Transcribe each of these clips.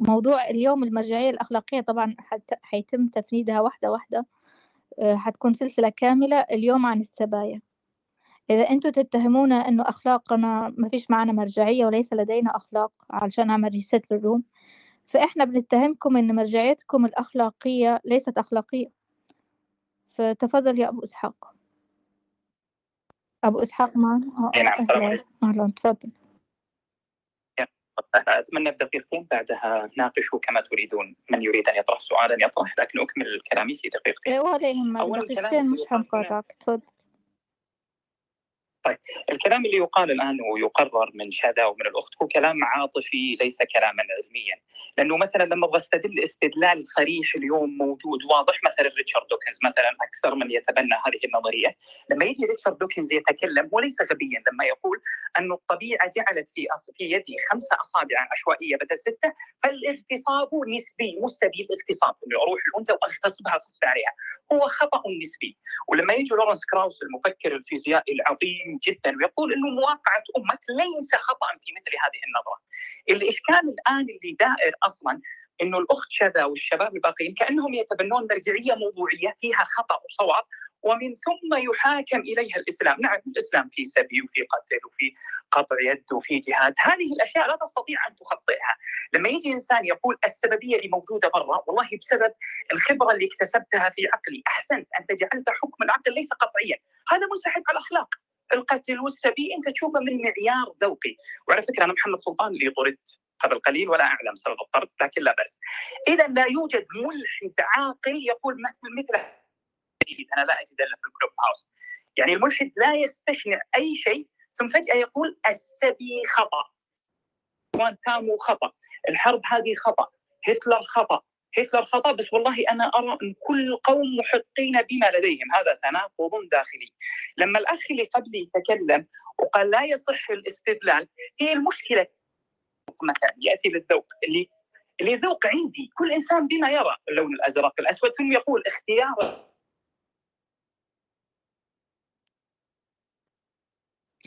موضوع اليوم المرجعية الأخلاقية طبعا حت- حيتم تفنيدها واحدة واحدة آه، حتكون سلسلة كاملة اليوم عن السبايا. إذا أنتوا تتهمونا إنه أخلاقنا ما فيش معنا مرجعية وليس لدينا أخلاق علشان أعمل ريست للروم فإحنا بنتهمكم إن مرجعيتكم الأخلاقية ليست أخلاقية. فتفضل يا أبو إسحاق. أبو إسحاق معنا آه، أي نعم، أهلا. عليكم. أتمنى بدقيقتين بعدها ناقشوا كما تريدون. من يريد أن يطرح سؤالا يطرح لكن أكمل كلامي في دقيقتين. إيه ولا يهمك دقيقتين مش حنقاطعك تفضل. الكلام اللي يقال الآن ويقرر من شذا ومن الأخت هو كلام عاطفي ليس كلاما علميا لأنه مثلا لما أبغى أستدل استدلال صريح اليوم موجود واضح مثلا ريتشارد دوكنز مثلا أكثر من يتبنى هذه النظرية لما يجي ريتشارد دوكنز يتكلم وليس غبيا لما يقول أن الطبيعة جعلت في. في يدي خمسة أصابع عشوائية بدل ستة فالاغتصاب نسبي مو سبيل اغتصاب إنه أروح الأنثى وأغتصبها غصب عليها هو خطأ نسبي ولما يجي لورنس كراوس المفكر الفيزيائي العظيم جدا. ويقول إنه مواقعة أمك ليس خطأ في مثل هذه النظرة. الإشكال الآن اللي دائر أصلا إنه الأخت شذا والشباب الباقيين كأنهم يتبنون مرجعية موضوعية فيها خطأ وصواب ومن ثم يحاكم إليها الإسلام، نعم الإسلام في سبي وفي قتل وفي قطع يد وفي جهاد، هذه الأشياء لا تستطيع أن تخطئها، لما يجي إنسان يقول السببية اللي موجودة برا والله بسبب الخبرة اللي اكتسبتها في عقلي، أحسنت أنت جعلت حكم العقل ليس قطعيا، هذا منسحب على الأخلاق. القتل والسبي أنت تشوفه من معيار ذوقي، وعلى فكرة أنا محمد سلطان اللي طردت قبل قليل ولا أعلم سبب الطرد لكن لا بأس. اذا لا يوجد ملحد عاقل يقول مثل أنا لا أجد إلا في الكلوب هاوس. يعني الملحد لا يستشنع أي شيء ثم فجأة يقول السبي خطأ. وانتامو خطأ، الحرب هذه خطأ، هتلر خطأ، هتلر خطأ بس والله أنا أرى إن كل قوم محقين بما لديهم. هذا تناقض داخلي. لما الأخ اللي قبلي تكلم وقال لا يصح الاستدلال هي المشكلة. مثلا يأتي للذوق اللي اللي ذوق عندي. كل إنسان بما يرى. اللون الأزرق الأسود ثم يقول اختيار.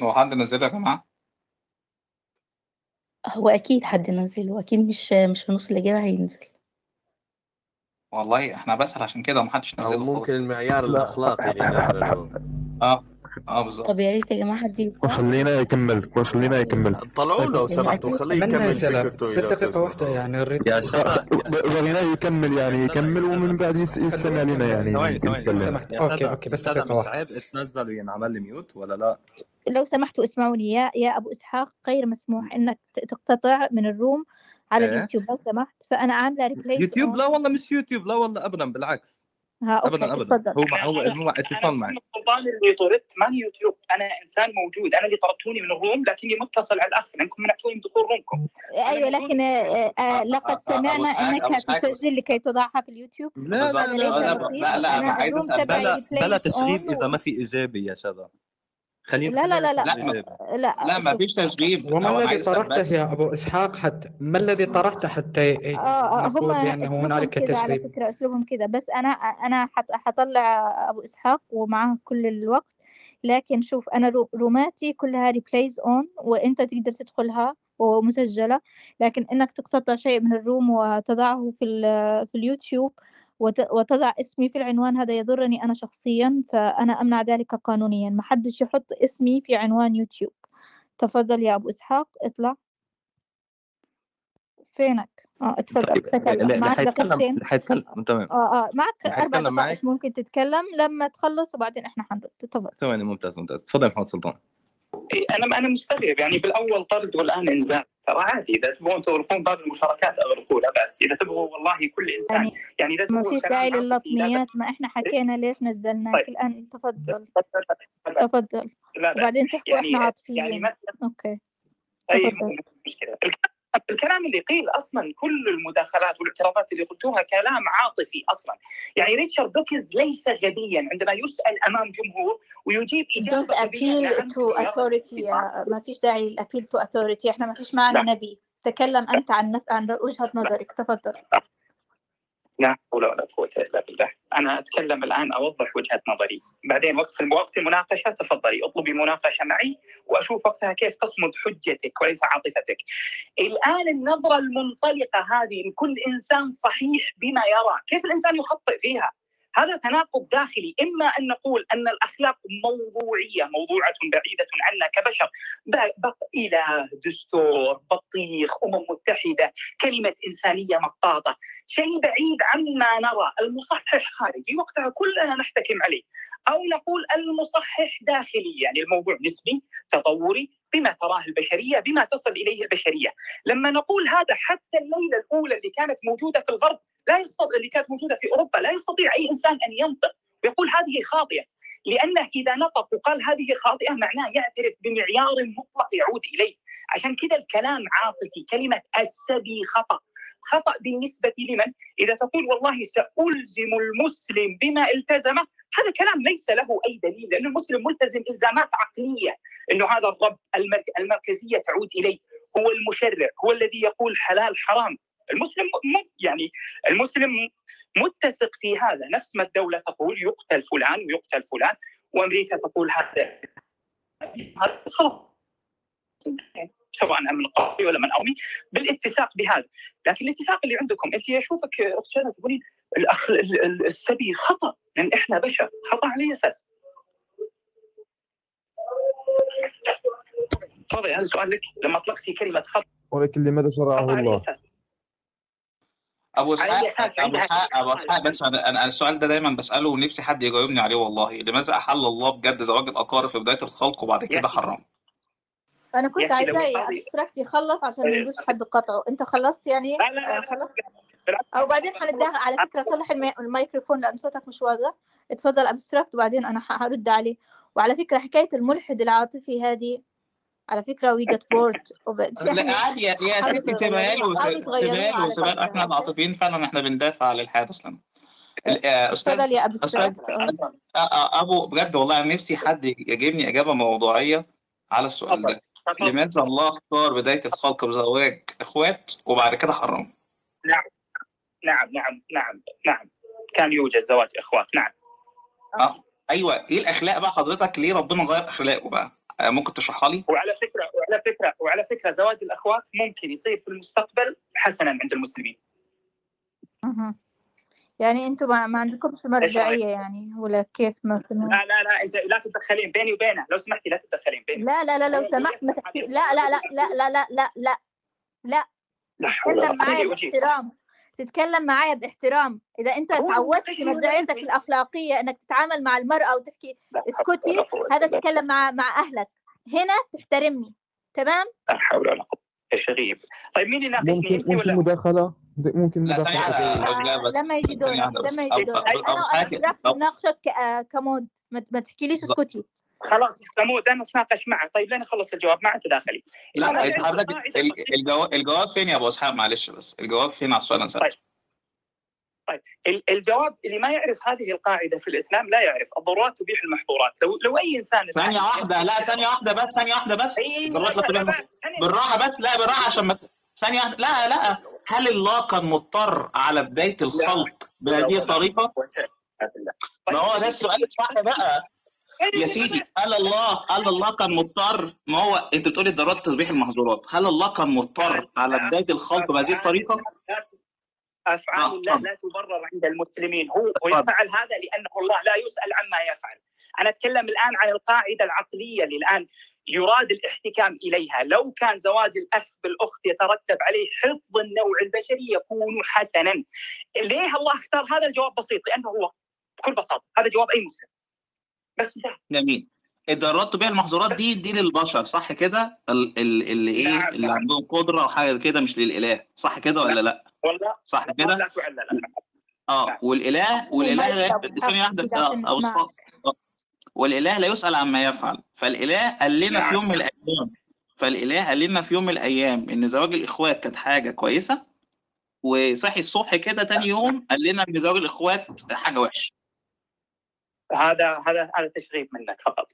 هو حد نزله يا جماعة؟ هو أكيد حد نزل وأكيد مش مش في نص الإجابة هينزل. والله إحنا بسأل عشان كده ومحدش أو نزله ممكن خالص المعيار الأخلاقي اللي نزله آه. آه بالظبط. طب يا ريت يا جماعة حد يطلع وخلينا يكمل وخلينا يكمل. طلعوا له طيب، سمحتوا خليه يكمل فكرته بس دقيقة. واحدة يعني الريت يا شباب خلينا يكمل يعني يكمل ومن بعد يس- يستمع لنا يعني سمحت. OK OK بس دقيقة واحدة. عيب تنزل وينعمل لي mute ولا لا؟ لو سمحتوا اسمعوني. يا يا أبو إسحاق غير مسموح إنك تقتطع من ال room. على إيه؟ اليوتيوب لو سمحت فانا عامله replays يوتيوب لا والله مش يوتيوب لا والله ابدا بالعكس ها أوكي ابدا ابدا تفضل هو هو هو اتصال معي سلطان اللي طردت ماني يوتيوب أنا انسان موجود أنا اللي طردتوني من الروم لكني متصل على الاخ لانكم منعتوني من دخول رومكم أيوه لكن آه، آه، لقد سمعنا انك. تسجل لكي تضعها في اليوتيوب لا لا. لا لا, لا لا أنا أنا بلا تشغيب on اذا ما في ايجابي يا شباب خلينا لا لا لا لا. لا. لا. لا ما فيش تشغيب وما الذي طرحته يا أبو إسحاق حتى ما الذي طرحته حتى آه آه نقول هم بأنه هنالك كذا على فكرة أسلوبهم كذا. بس أنا أنا حط حطلع أبو إسحاق ومعاه كل الوقت. لكن شوف أنا رو- روماتي كلها replays on وإنت تقدر تدخلها ومسجلة. لكن إنك تقتطع شيء من ال room وتضعه في ال- في اليوتيوب وت- وتضع اسمي في العنوان هذا يضرني أنا شخصيا فأنا أمنع ذلك قانونيا. ما حدش يحط اسمي في عنوان يوتيوب. تفضل يا أبو إسحاق اطلع. فينك؟ آه اتفضل. طيب تكلم معك اللي حيتكلم تمام. آه آه معك أربع دقائق معك ممكن تتكلم. لما تخلص وبعدين إحنا حنرد. تفضل. ثواني ممتاز ممتاز. تفضل محمد سلطان. أنا أنا مستغرب. يعني بالأول طرد والان انزال ترى عادي إذا تبغون تغلقون باب المشاركات اغلقوه لا بأس. إذا تبغوا والله كل إنسان. يعني يعني إذا ما كلام داعي للطميات ما إحنا حكينا ليش نزلناك طيب. الان تفضل. تفضل. لا وبعدين تحكوا يعني إحنا يعني عاطفيين. مثلا OK. اي. مو مشكلة. الكلام- اللي قيل أصلا كل المداخلات والاعتراضات اللي قلتوها كلام عاطفي أصلا. يعني ريتشارد دوكنز ليس غبيا عندما يسأل أمام جمهور ويجيب إجابة غبيه appeal نعم to authority. ما فيش داعي للابيل to authority. إحنا ما فيش معنا لا. نبي. تكلم أنت عن نف... عن وجهة نظرك. تفضل. لا حول ولا قوة إلا بالله. أنا أتكلم الآن أوضح وجهة نظري. بعدين وقت وقت المناقشة تفضلي. اطلبي مناقشة معي وأشوف وقتها كيف تصمد حجتك وليس عاطفتك. الآن النظرة المنطلقة هذه لكل إنسان صحيح بما يرى كيف الإنسان يخطئ فيها؟ هذا تناقض داخلي. إما أن نقول أن الأخلاق موضوعية موضوعة بعيدة عنا كبشر. اله دستور بطيخ أمم متحدة كلمة إنسانية مطاطه شيء بعيد عما نرى. المصحح خارجي وقتها كلنا نحتكم عليه. أو نقول المصحح داخلي يعني الموضوع نسبي تطوري بما تراه البشرية بما تصل إليه البشرية. لما نقول هذا حتى الليلة الأولى اللي كانت موجودة في الغرب لا يستطيع اللي كانت موجودة في أوروبا لا يستطيع أي إنسان أن ينطق ويقول هذه خاطئة. لأنه إذا نطق وقال هذه خاطئة معناه يعترف بمعيار مطلق يعود إليه. عشان كذا الكلام عاطفي كلمة السبي خطأ. خطأ بالنسبة لمن؟ إذا تقول والله سألزم المسلم بما التزمه هذا كلام ليس له أي دليل لأن المسلم ملتزم إلزامات عقلية إنه هذا الرب المركزية تعود إليه. هو المشرع هو الذي يقول حلال حرام. المسلم. يعني المسلم متسق في هذا نفس ما الدولة تقول يقتل فلان ويقتل فلان وأمريكا تقول هذا سواء من قومي ولا من قومي بالاتساق بهذا لكن الاتساق اللي عندكم أنت أشوفك أخت شادة تقولين الاخ السبي خطأ لأن إحنا بشر خطأ على اي أساس؟ تفضلي هذا سؤال لك لما أطلقتي كلمة خطأ ولكن لماذا شرعه الله؟ أبو إسحاق أبو إسحاق أبو إسحاق بس أنا أنا السؤال ده دايما بسأله ونفسي حد يجاوبني عليه والله. لماذا أحل الله بجد زواج الأقارب في بداية الخلق وبعد كده حرم أنا كنت عايزاه ابستراكت يخلص عشان ما يجوش حد قطعه. أنت خلصت يعني؟ لا لا لا, آه، خلصت. أو بعدين حنديها على فكرة صلح المي... الميكروفون لأن صوتك مش واضح. اتفضل ابستراكت وبعدين أنا هرد عليه. وعلى فكرة حكاية الملحد العاطفي هذه على فكرة we get bored لا عادي يا ستي سيبها له سيبها له سيبها له إحنا OK؟ العاطفيين فعلا إحنا بندافع عن الحياة أصلا ال- آه، أستاذ يا أستاذ ابستراكت آه. آه، آه، أبو بجد والله أنا نفسي حد يجيبني إجابة موضوعية على السؤال ده. لماذا الله اختار بداية الخلق بزواج إخوات وبعد كده حرم نعم. نعم نعم نعم كان يوجد زواج إخوات نعم. آه أيوه. إيه الأخلاق بقى؟ حضرتك ليه ربنا غير أخلاقه بقى؟ آه، ممكن تشرحها لي وعلى فكره وعلى فكره وعلى فكره زواج الاخوات ممكن يصير في المستقبل حسنا عند المسلمين مهم. يعني أنتم ما, ما عندكمش مرجعيه يعني ولا كيف ما في لا لا لا انت لا تتدخلين بيني وبينه لو سمحتي لا تتدخلين بيني لا لا لا لو سمحت ما تحكي لا لا لا لا لا لا لا لا لا لا حول ولا تتكلم تتكلم معايا باحترام. إذا أنت تعودت في مبدعيتك الأخلاقية إنك تتعامل مع المرأة وتحكي اسكتي هذا تتكلم مع مع أهلك. هنا تحترمني. تمام؟ لا حول ولا قوة. يا شغيب طيب مين يناقشني انت ولا؟ مداخلة؟ ممكن مداخلة. لما يجي دورك لما يجي دور أنا أناقشك آه، كمود. ما تحكيليش اسكتي. خلاص محمود أنا اتناقش معه. طيب لين اخلص الجواب ما تداخلي لا الجواب الجواب فين يا أبو أسحاق؟ معلش بس. الجواب فين على السؤال؟ طيب. ال- الجواب اللي ما يعرف هذه القاعدة في الإسلام لا يعرف الضرورات تبيح المحظورات. لو لو أي إنسان ثانية واحدة لا ثانية واحدة بس ثانية واحدة بس. ثانية. بالراحة بس لا بالراحة عشان ما ثانية واحدة. لا لا. هل الله كان مضطر على بداية الخلق بهذه الطريقة؟ ما هو ده السؤال الصح بقى. يا سيدي هل الله هل الله كان مضطر؟ ما هو أنت بتقولي ضرورات تبيح المحظورات. هل الله كان مضطر على بداية الخلق بهذه الطريقة؟ أفعال آه، الله لا تبرر عند المسلمين. هو ويفعل هذا لأنه الله لا يسأل عما يفعل. أنا أتكلم الآن عن القاعدة العقلية اللي الآن يراد الاحتكام إليها. لو كان زواج الأخ بالأخت يترتب عليه حفظ النوع البشري يكون حسنا. ليه الله اختار هذا الجواب بسيط؟ لأنه هو بكل بساطة هذا جواب أي مسلم. بس انتهى جميل الضرورات تبيح المحظورات دي دي للبشر صح كده؟ ال- ال- اللي إيه نعم، اللي نعم. عندهم قدرة وحاجة كده مش للإله صح كده ولا لا؟ والله صح كده؟ لا. آه. والإله والإله ثانية واحدة آه عشان أو آه. والإله لا يسأل عما يفعل فالإله قال لنا في. يوم من الأيام فالإله قال لنا في يوم من الأيام إن زواج الإخوات كانت حاجة كويسة وصحي الصبح كده تاني يوم قال لنا إن زواج الإخوات حاجة وحشة هذا هذا هذا تشغيب منك فقط.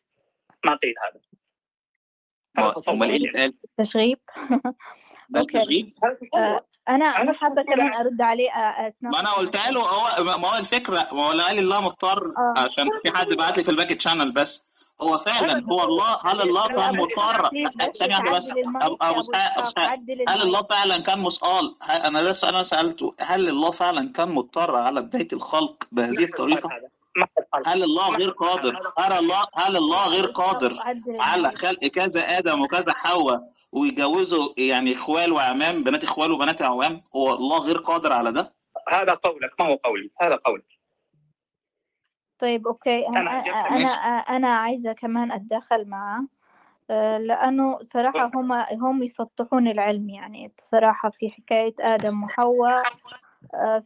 ما قيل هذا. أمال إيه اللي اتقال تشغيب. آه، أنا أنا حابة كمان أرد عليه ما أنا قلت له هو ما هو الفكرة ما هو قال الله مضطر آه. عشان في حد بعت لي في ال back channel بس. هو فعلا هو الله هل الله كان مضطر؟ ثانية واحدة بس. ابو ابو اسحاق هل الله فعلا كان مسؤول؟ أنا ده أنا سألته هل الله فعلا كان مضطر على بداية الخلق بهذه الطريقة؟ هل الله غير قادر؟ هل الله هل الله غير قادر؟ على خلق كذا آدم وكذا حواء ويجوزوا يعني إخوال وعمام بنات إخوال وبنات عوام هو الله غير قادر على ده؟ هذا قولك ما هو قولي؟ هذا قولك. طيب أوكي. أنا أنا أنا عايزة كمان أتدخل معه لأنه صراحة هم هم يسطحون العلم يعني. صراحة في حكاية آدم وحواء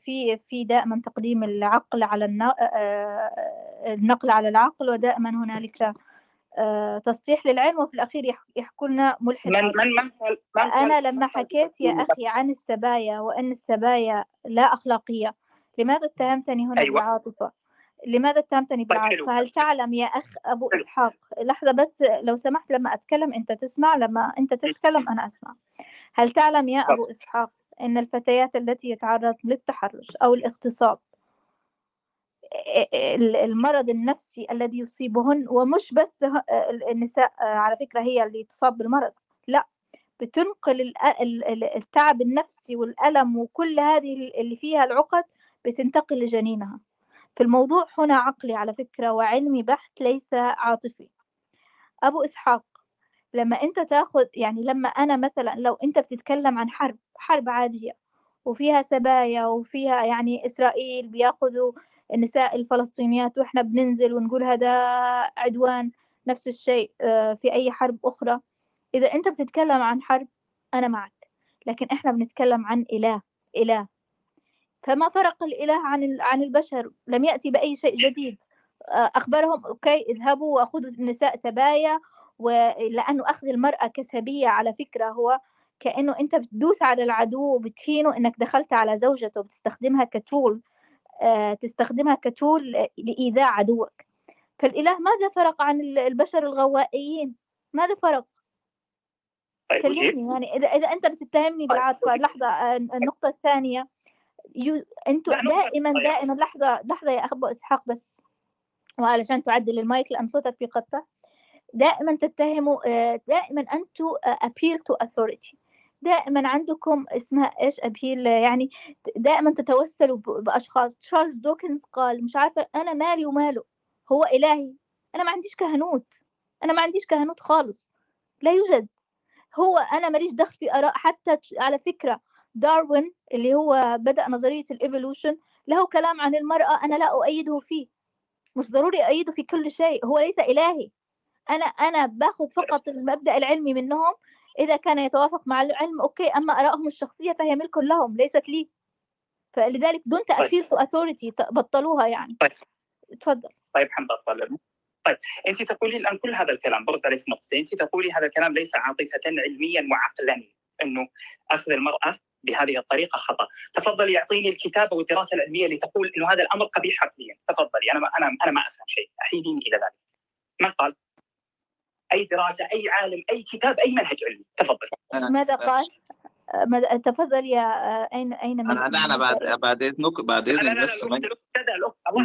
في في دائما تقديم العقل على النقل على العقل ودائما هنالك تصحيح للعلم وفي الأخير يحكوا لنا ملحد من من من أنا لما حكيت يا أخي عن السبايا وأن السبايا لا أخلاقية لماذا اتهمتني هنا أيوة. بالعاطفة؟ لماذا اتهمتني بالعاطفة؟ هل تعلم يا أخ أبو إسحاق لحظة بس لو سمحت لما أتكلم أنت تسمع لما أنت تتكلم أنا أسمع هل تعلم يا أبو إسحاق أن الفتيات التي يتعرض للتحرش أو الاغتصاب المرض النفسي الذي يصيبهن ومش بس النساء على فكرة هي اللي تصاب بالمرض لأ بتنقل التعب النفسي والألم وكل هذه اللي فيها العقد بتنتقل لجنينها. فالموضوع هنا عقلي على فكرة وعلمي بحت ليس عاطفي. أبو إسحاق لما أنت تاخذ يعني لما أنا مثلا لو أنت بتتكلم عن حرب حرب عادية وفيها سبايا وفيها يعني إسرائيل بياخذوا النساء الفلسطينيات وإحنا بننزل ونقول هذا عدوان نفس الشيء في أي حرب أخرى. إذا أنت بتتكلم عن حرب أنا معك لكن إحنا بنتكلم عن إله إله. فما فرق الإله عن عن البشر لم يأتي بأي شيء جديد. أخبرهم أوكي اذهبوا وأخذوا النساء سبايا ولأنه أخذ المرأة كسبية على فكرة هو كأنه أنت بتدوس على العدو وبتهينه إنك دخلت على زوجته وبتستخدمها كتول تستخدمها كتول لإيذاء عدوك. فالإله ماذا فرق عن البشر الغوائيين ماذا فرق. طيب كلمني يعني إذا إذا أنت بتتهمني بالعاطفة لحظة النقطة الثانية. يو... أنتوا دائما دائما لحظة لحظة يا أخ إسحاق بس وعلشان تعدل المايك لأن صوتك بيقطع. دائما تتهموا دائما أنتوا appeal to authority. دائما عندكم اسمها إيش؟ appeal يعني دائما تتوسلوا بأشخاص. تشارلز دوكنز قال مش عارفة أنا مالي وماله. هو إلهي. أنا ما عنديش كهنوت. أنا ما عنديش كهنوت خالص. لا يوجد. هو أنا ماليش دخل في آراء. حتى على فكرة داروين اللي هو بدأ نظرية ال evolution له كلام عن المرأة أنا لا أؤيده فيه. مش ضروري أؤيده في كل شيء. هو ليس إلهي. أنا أنا باخذ فقط المبدأ العلمي منهم إذا كان يتوافق مع العلم okay أما آرائهم الشخصية فهي ملك لهم ليست لي. فلذلك دون تأثير تو أثوريتي بطلوها يعني. طيب. تفضل. طيب حمد طالب طيب أنت تقولي الآن كل هذا الكلام برد عليك نقطه أنت تقولي هذا الكلام ليس عاطفة علميا وعقلا إنه أخذ المرأة بهذه الطريقة خطأ. تفضلي يعطيني الكتابة والدراسة العلمية اللي تقول إنه هذا الأمر قبيح عقليا. تفضلي أنا ما أنا أنا ما أفهم شيء. أحيديني إلى ذلك. من قال؟ أي دراسة أي عالم أي كتاب أي منهج علمي. تفضل. ماذا قال؟ تفضل يا اين أين أنا أنا أنا بعد بعد اذنك بعد إذنك بس الله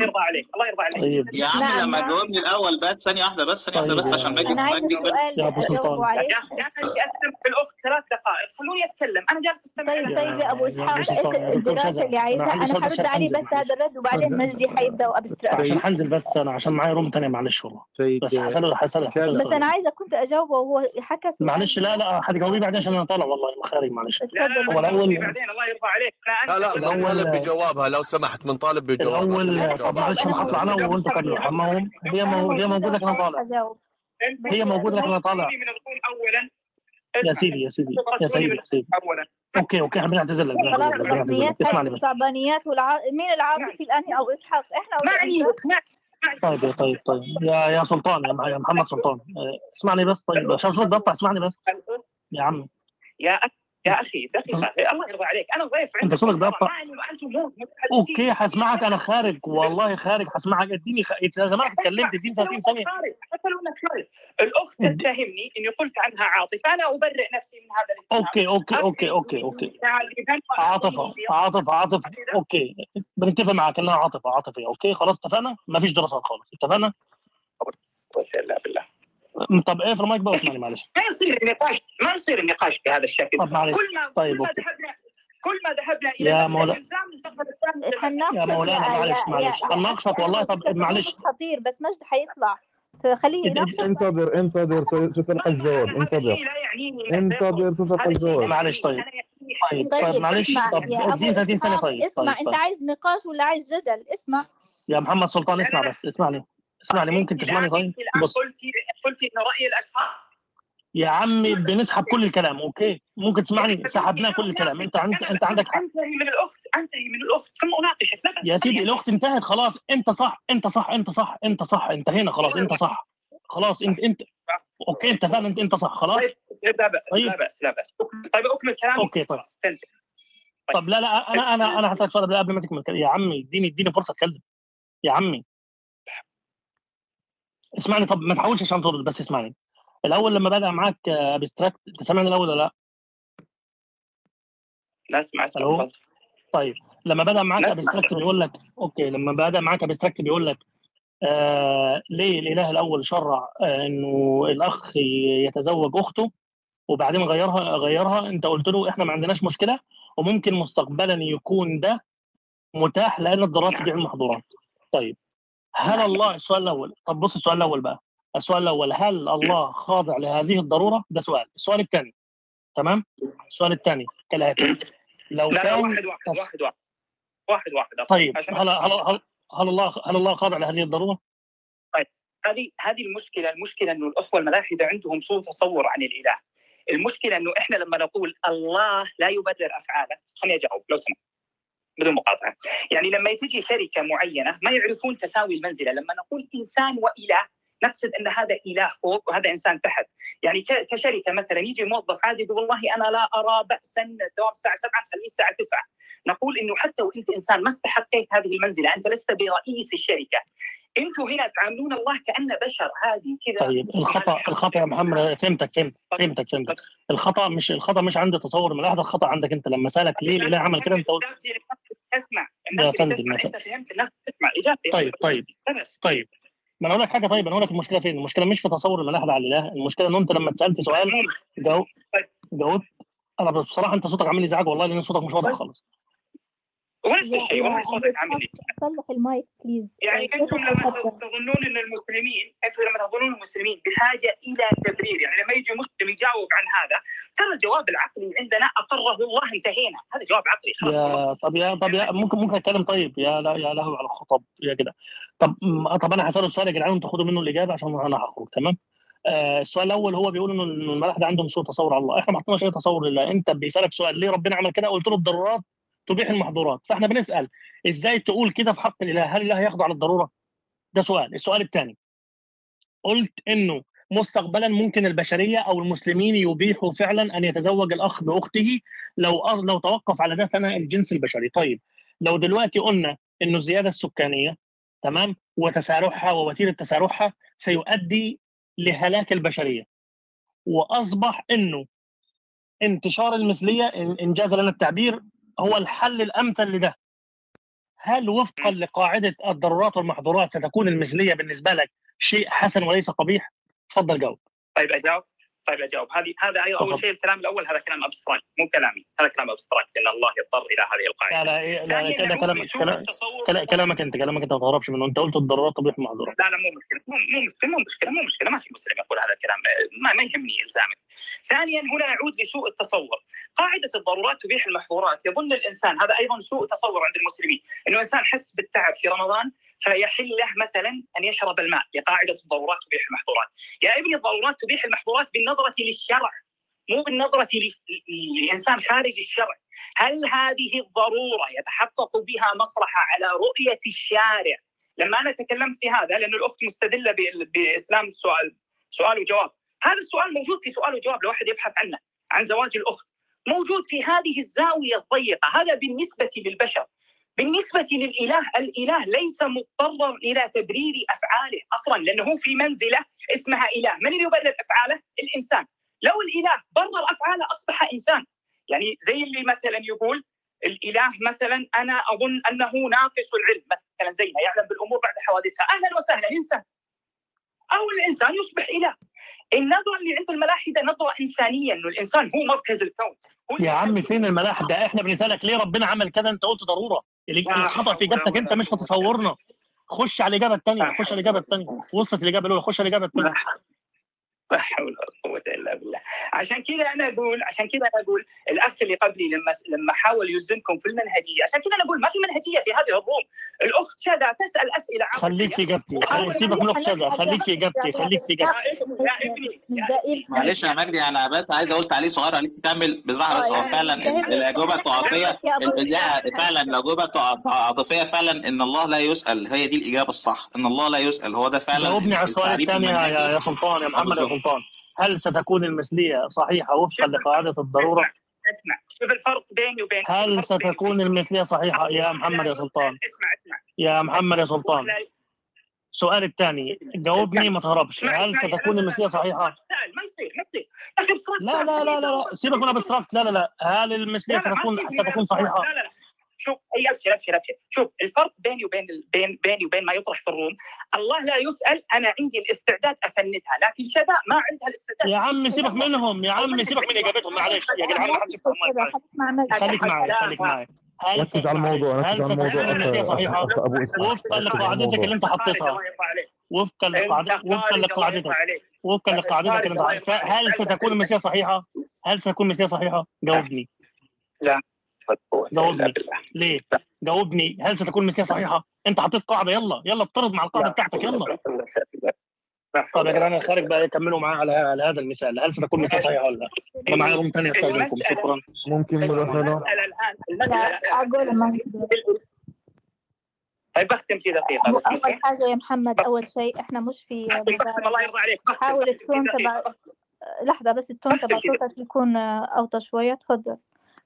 يرضى عليك الله يرضى عليك. طيب. يا عم لما جاوبني الأول بس ثانية واحدة بس ثانية واحدة بس عشان باجي أنا عايز سؤال. يا أبو سلطان. يا أخي استمع في الأخت ثلاث دقائق. خلوني أتكلم. أنا جالس أستمع طيب طيب يا أبو إسحاق إيش الدراسة اللي عايزها أنا حرد عليه بس هذا الرد وبعدين مجدي حيبدأ و Abstract عشان حنزل بس أنا عشان معي room ثانية معلش والله. بس حسأله حسأله بس أنا عايزة كنت اجاوبه وهو حكى معلش لا لا حتجاوبيه بعدين عشان أنا طالع والله خارج معلش هو الأول بعدين الله يرضى عليك. لا لا الأول بجوابها لو سمحت من طالب بجوابها. الأول طب معلش أنا أنا وأنتم كملوا أما هم هي هي موجودة كان طالع. هي موجودة لكن أنا طالع. اولا. يا سيدي يا سيدي يا سيدي يا سيدي. اولا okay okay إحنا بنعتذر لك اسمعني بس. الصعبانيات والع... مين العاطفي الان أبو إسحاق؟ إحنا معني طيب طيب طيب. يا يا سلطان يا محمد سلطان. اسمعني بس طيب. عشان صوت بقطع اسمعني بس. يا عم يا أخي. يا أخي دقيقه الله يرضى عليك. أنا ضيف أنت صوتك okay هسمعك أنا خارج والله خارج هسمعك. إديني خ... زمانك اتكلمت إديني 30 ثانية. خلونا شوي الأخت تتهمني إني قلت عنها عاطفة. أنا أبرئ نفسي من هذا الاتهام okay okay okay okay okay. عاطفة عاطفة عاطفة. okay. بنتفق معك إنها عاطفة عاطفيه أوكي خلاص اتفقنا؟ ما فيش دراسات خالص. اتفقنا؟ لا بالله. طب إيه في المايك بقى معلش. ما يصير النقاش ما يصير النقاش بهذا الشكل. طب معلش. كل ما طيب كل ما ذهبنا كل ما ذهبنا إلى يا المبدأ مولا- الإلزام الفقرة الثانية هنناقشك يا مولانا يا- معلش يا- معلش. يا- هنناقشك والله طب معلش. خطير بس مجد حيطلع. خليه يناقشك انتظر انتظر سرق الجواب انتظر. انتظر لا الجواب. معلش طيب. طيب طيب طيب معلش اسمع طب يا اديني أبو 30 ثانية اسحاق طيب اسمع طيب انت طيب. عايز نقاش ولا عايز جدل؟ اسمع. يا محمد سلطان اسمع بس اسمعني. اسمعني ممكن تسمعني طيب؟ الآن بص. قلتي قلتي إن رأي الاشخاص يا عمي بنسحب كل الكلام أوكي؟ ممكن تسمعني؟ سحبناه كل الكلام. أنت انت أنت عندك حق. أنتهي من الاخت أنتهي من الأخت. ثم أناقشك. بأس. يا سيدي الأخت انتهت خلاص. أنت صح أنت صح أنت صح أنت صح. انتهينا خلاص. أنت صح. خلاص انت انت okay انت فعلا انت أنت صح خلاص. طيب لا باس طيب. لا باس لا باس طيب أكمل كلامي. okay طيب. تنتهي. طب لا لا أنا أنا أنا هسألك سؤال قبل ما تكمل. يا عمي اديني اديني فرصة أتكلم. يا عمي. اسمعني طب ما تحاولش عشان ترد بس اسمعني الأول لما بدا معاك Abstract أنت سامعني الأول ولا لأ؟ لا اسمع اسمع. طيب لما بدأ معاك. Abstract بيقول لك okay لما بدأ معاك Abstract بيقول لك آه ليه الإله الأول شرع آه إنه الأخ يتزوج أخته وبعدين غيرها غيرها أنت قلت له إحنا ما عندناش مشكلة وممكن مستقبلا يكون ده متاح لأن الضرورات تبيع المحظورات طيب هل الله السؤال الأول. طب بص السؤال الأول بقى. السؤال الأول هل الله خاضع لهذه الضرورة؟ ده سؤال. السؤال الثاني. تمام؟ السؤال الثاني كالآتي. لو لا لا كان واحد واحد واحد واحد. واحد واحد. طيب عشان هل هل هل, هل الله هل الله خاضع لهذه الضرورة؟ هذه هذه المشكلة المشكلة إنه الأخوة الملاحدة عندهم سوء تصور عن الإله. المشكلة إنه إحنا لما نقول الله لا يبرر أفعاله خليني أجاوب لو سمحت. بدون مقاطعه يعني لما تجي شركة معينة ما يعرفون تساوي المنزلة. لما نقول إنسان وإله نقصد أن هذا إله فوق وهذا إنسان تحت. يعني كشركة مثلا يجي موظف عادي يقول والله أنا لا أرى باسا الدوام الساعة 7 خليه الساعة 9 نقول إنه حتى وإنت إنسان ما استحقيت هذه المنزلة. أنت لست برئيس الشركة. أنتم هنا تعاملون الله كانه بشر. عادي كذا طيب الخطأ الخطأ يا محمد فهمتك فهمتك فهمتك فهمتك. الخطأ مش الخطأ مش عندي تصور من الخطأ عندك أنت. لما سألك ليه الإله عمل كده أنت قلت اسمع يا الناس اللي فندم، انت فهمت الناس تسمع. اجابتي طيب طيب بس. طيب. ما أنا أقول لك حاجة طيب أنا أقول لك المشكلة فين؟ المشكلة مش في تصور الملاحدة على الاله، المشكلة إن أنت لما اتسألت سؤال جاوب جاوبت. أنا بصراحة أنت صوتك عامل ازعاج والله لأن صوتك مش واضح خالص. ونفس الشيء والله صوتك عامل صلح ال mic please يعني أنتم لما تظنون إن المسلمين أنتم لما تظنون المسلمين بحاجة إلى تبرير يعني لما يجي مسلم يجاوب عن هذا ترى الجواب العقلي عندنا أقره الله انتهينا. هذا جواب عقلي خلاص. يا طب يا طب يا ممكن ممكن أتكلم طيب؟ يا لا يا لهوي على الخطب يا كده. طب طب أنا هسأله السؤال يا جدعان وأنتوا خدوا منه الإجابة عشان أنا هخرج تمام؟ آه السؤال الأول هو بيقول إنه إنه الملاحده عندهم سوء تصور على الله. إحنا ما حطيناش أي تصور لله. أنت بيسألك سؤال ليه ربنا عمل كده؟ قلت له الضرورات تبيح المحظورات. فاحنا بنسأل إزاي تقول كده في حق الإله؟ هل الإله يخضع للضرورة؟ ده سؤال. السؤال الثاني قلت إنه مستقبلا ممكن البشرية أو المسلمين يبيحوا فعلا أن يتزوج الأخ بأخته لو لو توقف على ده ثناء الجنس البشري. طيب لو دلوقتي قلنا إنه الزيادة السكانية تمام وتسارعها ووتيرة تسارعها سيؤدي لهلاك البشرية. وأصبح إنه انتشار المثلية إن إن جاز لنا التعبير هو الحل الأمثل لده. هل وفقا لقاعدة الضرورات والمحظورات ستكون المثلية بالنسبة لك شيء حسن وليس قبيح؟ تفضل جاوب. طيب أجاوب. طيب اجاوب هذه هذا أول تفضل. شيء الكلام الأول هذا كلام Abstract مو كلامي هذا كلام Abstract إن الله يضطر إلى هذه لا القاعدة لا إيه- لا, لا كده نعود كلامك لسوء كلام- التصور كلا- كلامك أنت كلامك أنت ما تهربش منه أنت قلت الضرورات تبيح المحظورات لا لا مو مشكلة مو مو مشكلة مو مشكلة مو مشكلة ما في مسلم يقول هذا الكلام ما, ما يهمني إلزامك. ثانيا هنا يعود لسوء التصور. قاعدة الضرورات تبيح المحظورات يظن الإنسان هذا أيضا سوء تصور عند المسلمين إنه إنسان حس بالتعب في رمضان فيحل له مثلا أن يشرب الماء لقاعده الضرورات تبيح المحظورات. يا ابني الضرورات تبيح المحظورات بالنظره للشرع مو بالنظره ل- لانسان خارج الشرع. هل هذه الضرورة يتحقق بها مصلحة على رؤية الشارع؟ لما أنا تكلمت في هذا لأن الأخت مستدلة بال- بإسلام السؤال سؤال وجواب. هذا السؤال موجود في سؤال وجواب لو واحد يبحث عنه عن زواج الأخت. موجود في هذه الزاوية الضيقة. هذا بالنسبة للبشر. بالنسبة للإله الإله ليس مضطرا إلى تبرير أفعاله أصلا لأنه هو في منزلة اسمها إله. من اللي يبرر أفعاله؟ الإنسان. لو الإله برر أفعاله أصبح إنسان. يعني زي اللي مثلا يقول الإله مثلا أنا أظن أنه ناقص العلم. مثلا زي ما يعلم بالأمور بعد حوادثها. أهلا وسهلا إنسان. أو الإنسان يصبح إله. النظرة اللي عند الملاحدة نظرة إنسانية أنه الإنسان هو مركز الكون. هو يا عم فين الملاحدة؟ إحنا بنسألك ليه ربنا عمل كذا؟ أنت قلت ضرورة. اللي- في إجابتك أنت مش في تصورنا خش على الإجابة الثانية خش على الإجابة الثانية وصلت الاجابه الأولى خش على الإجابة الثانية لا حول ولا قوة إلا بالله. عشان كذا أنا أقول عشان كذا أنا أقول الأخ اللي قبلي لما لما حاول يلزمكم في المنهجية عشان كذا أنا أقول ما في منهجية في هذه الروم الأخت شذا تسأل أسئلة عاطفية. خليك في اجابتي خليك- سيبك من اخت شذا. خليك في اجابتي خليك في اجابتي دقيق معلش يا مجدي أنا بس عايز أقول تعليق صغير عليك. تكمل بصراحه بس. آه، هو يعني فعلا. الأجوبة إسحاق. فعلا الأجوبة التعاطفيه فعلا إن الله لا يسأل. هي دي الإجابة الصح. إن الله لا يسأل. هو ده فعلا جاوبني على السؤال الثاني يا سلطان يا محمد. سلطان هل ستكون المثليه صحيحه وفقا لقاعده الضروره؟ اسمع شوف الفرق بيني وبين هل ستكون المثليه صحيحه يا محمد يا سلطان؟ اسمع اسمع يا محمد يا سلطان السؤال الثاني جاوبني ما تهربش هل ستكون صحيحه؟ سهل، ما يصير ما يصير لا لا لا لا سيبك من Abstract لا لا لا هل ما ستكون ستكون صحيحه؟ لا لا لا شوف اي ابشر ابشر ابشر شوف الفرق بيني وبين ال- بين بيني وبين ما يطرح في ال room الله لا يسأل أنا عندي الاستعداد أفندها لكن شذا ما عندها الاستعداد. يا عم سيبك منهم يا عم سيبك من إجابتهم معلش يا جدعان. خليك معي خليك معي ركز على الموضوع ركز على إسحاق وفقا لقاعدتك اللي أنت حطيتها. وفقا لقاعدتك وفقا لقاعدتك. وفقا لقاعدتك اللي أنت حطيتها. هل ستكون المثليه صحيحة؟ هل ستكون المثليه صحيحة؟ جاوبني. جاوبني. ليه؟ جاوبني. هل ستكون المثليه صحيحة؟ أنت حطيت قاعدة. يلا. يلا افترض مع القاعدة بتاعتك. يلا. طب يا جدعان الخارج بقى يكملوا معاه على على هذا المثال. هل ستكون المثليه صحيحة ولا لا؟ أنا معايا روم ثانية استاذنكم شكرا. ممكن أقول ما طيب بختم في دقيقة بس أول حاجة يا محمد أول شيء إحنا مش في بختم الله يرضى عليك. بختم حاول التون. تبع لحظة بس التون بختم تبع صوتك يكون أوطى شوية. تفضل.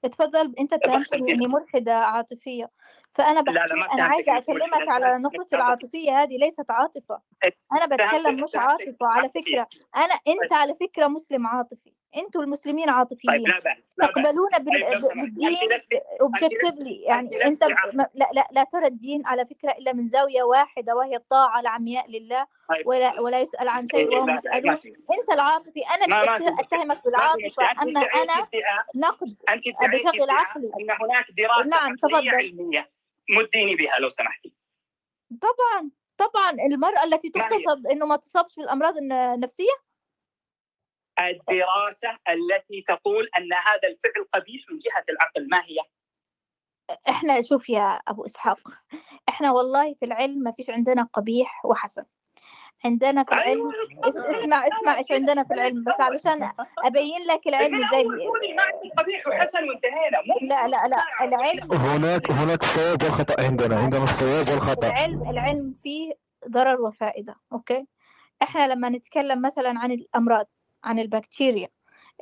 اتفضل أنت اتهمتني اني ملحدة عاطفية. فأنا لا، لا، بحكي ما أنا عايزة أكلمك. على نقطه العاطفية هذه ليست عاطفة. أنا بتكلم مش عاطفة على. فكرة. أنا أنت على فكرة مسلم عاطفي. أنتوا المسلمين طيب عاطفيين بأس لا بأس طيب سمحت. بالدين اوبجكتيفلي يعني أنت انت لا لا لا ترى الدين على فكرة إلا من زاوية واحدة وهي الطاعة العمياء لله طيب. ولا ولا يسأل عن شيء وهم لا، لا، يسالون. أنت العاطفي أنا. أتهمك بالعاطفة أما أنا نقد بشغل ادعاء عقلي. أن هناك دراسة نعم،. علمية مديني بها لو سمحتي طبعا طبعا المرأة التي؟ تغتصب إنه ما تصابش بالأمراض الن- النفسية الدراسة التي تقول أن هذا الفعل قبيح من جهة العقل. ما هي؟ إحنا شوف يا أبو إسحاق إحنا والله في العلم ما فيش عندنا قبيح وحسن. عندنا في العلم اس- اسمع اسمع إيش عندنا في العلم؟ بس علشان أبين لك العلم عندي قبيح وحسن وانتهينا. لا لا لا العلم هناك هناك الصواب والخطأ عندنا عندنا الصواب والخطأ. العلم العلم فيه ضرر وفائدة أوكي؟ إحنا لما نتكلم مثلا عن الأمراض عن البكتيريا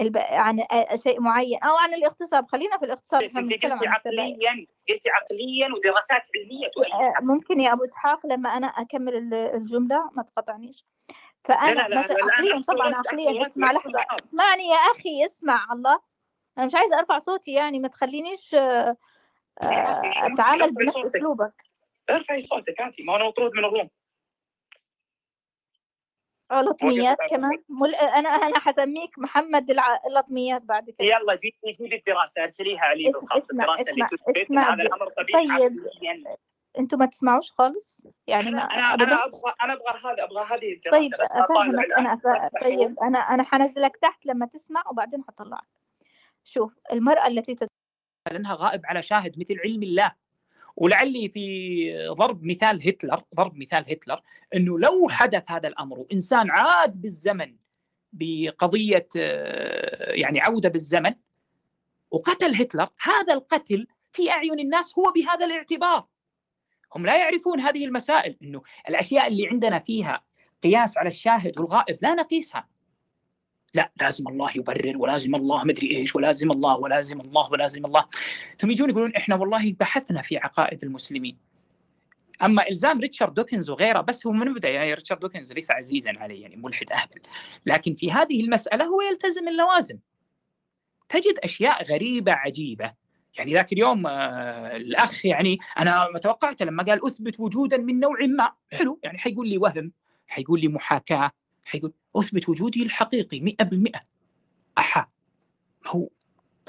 الب... عن شيء معين أو عن الاغتصاب. خلينا في الاغتصاب بنتكلم عن السبائل عقليا قلتي عقليا ودراسات علمية تؤيد. ممكن يا أبو إسحاق لما أنا أكمل ال- الجملة ما تقطعنيش فأنا لا، لا، لا، لا، عقليا طبعا عقليا اسمع لك. اسمعني يا أخي اسمع الله. أنا مش عايزة أرفع صوتي يعني ما تخلينيش آه، آه، أتعامل بنفس أسلوبك. ارفعي صوتك انت ما أنا مطرود من الروم. لطميات كمان. مل... أنا أنا حسميك محمد الع... اللطميات بعد كده. يلا جيبي جيبي الدراسة أرسليها علي اسم- بالخاص اسمع- الدراسة اللي اسمع- تثبت ان اسمع هذا الأمر قبيح طيب. عقليا أنتوا ما تسمعوش خالص؟ يعني ما أنا أنا أبغى أنا أبغى هذا أبغى هذه الدراسة طيب أفهمك. أنا أف... طيب أنا أنا حنزلك تحت لما تسمع وبعدين حطلعك. شوف المرأة التي تت... لأنها غائب على شاهد مثل علم الله. ولعلي في ضرب مثال هتلر ضرب مثال هتلر إنه لو حدث هذا الأمر وإنسان عاد بالزمن بقضية آه، يعني عودة بالزمن وقتل هتلر هذا القتل في أعين الناس هو بهذا الاعتبار. هم لا يعرفون هذه المسائل إنه الأشياء اللي عندنا فيها قياس على الشاهد والغائب لا نقيسها. لا لازم الله يبرر ولازم الله مدري إيش ولازم الله ولازم الله ولازم الله. ثم يجون يقولون إحنا والله بحثنا في عقائد المسلمين. أما إلزام ريتشارد دوكنز وغيره بس هو من البدايه يعني ريتشارد دوكنز ليس عزيزا علي يعني ملحد اهبل لكن في هذه المسألة هو يلتزم اللوازم. تجد أشياء غريبة عجيبة. يعني ذاك اليوم آه الأخ يعني أنا ما توقعت لما قال أثبت وجودا من نوع ما. حلو يعني حيقول لي وهم حيقول لي محاكاة حيقول أثبت وجودي الحقيقي 100% أحا ما هو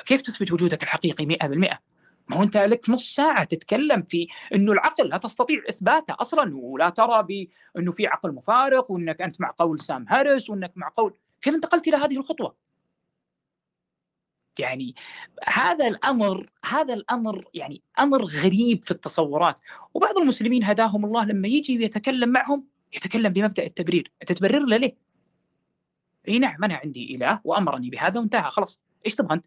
كيف تثبت وجودك الحقيقي 100%؟ ما هو أنت لك نص ساعة تتكلم في إنه العقل لا تستطيع إثباته أصلا ولا ترى بانه في عقل مفارق وإنك أنت مع قول سام هاريس وإنك مع قول كيف انتقلت إلى هذه الخطوة؟ يعني هذا الأمر هذا الأمر يعني أمر غريب في التصورات وبعض المسلمين هداهم الله لما يجي ويتكلم معهم يتكلم بمبدأ التبرير انت تبرر له ليه؟ إي نعم أنا عندي إله وأمرني بهذا وانتهى خلاص إيش تبغى أنت؟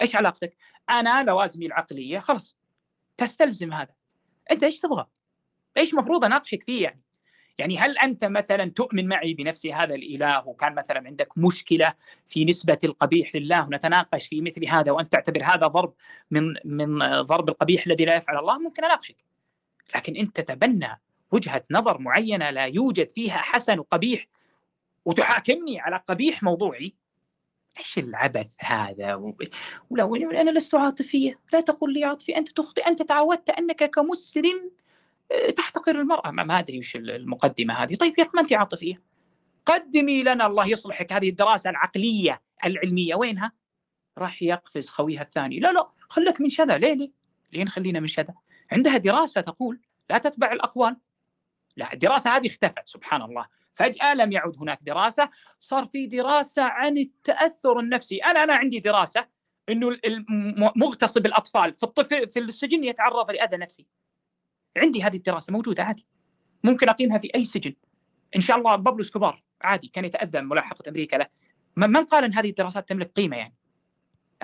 إيش علاقتك؟ أنا لوازمي العقلية خلاص تستلزم هذا أنت إيش تبغى؟ إيش المفروض أناقشك فيه يعني؟ يعني هل أنت مثلا تؤمن معي بنفس هذا الإله وكان مثلا عندك مشكلة في نسبة القبيح لله ونتناقش في مثل هذا وأنت تعتبر هذا ضرب من من ضرب القبيح الذي لا يفعل الله ممكن أناقشك لكن انت تتبنى وجهة نظر معينة لا يوجد فيها حسن وقبيح وتحاكمني على قبيح موضوعي. إيش العبث هذا؟ ولو أنا لست عاطفية. لا تقل لي عاطفي. أنت تخطئ. أنت تعودت أنك كمسلم تحتقر المرأة. ما أدري وش المقدمة هذه. طيب يا ما أنت عاطفية. قدمي لنا الله يصلحك. هذه الدراسة العقلية العلمية. وينها؟ راح يقفز خويها الثاني. لا لا. خلك من شذا. ليه ليه؟ ليه نخلينا من شذا. عندها دراسة تقول لا تتبع الأقوال. لا الدراسة هذه اختفت سبحان الله. فجأة لم يعد هناك دراسة صار في دراسة عن التأثر النفسي. أنا أنا عندي دراسة إنه مغتصب الأطفال في الطفل في السجن يتعرض لأذى نفسي. عندي هذه الدراسة موجودة عادي. ممكن أقيمها في أي سجن. إن شاء الله بابلو إسكوبار عادي كان يتأذى من ملاحقة أمريكا له. من قال إن هذه الدراسات تملك قيمة يعني.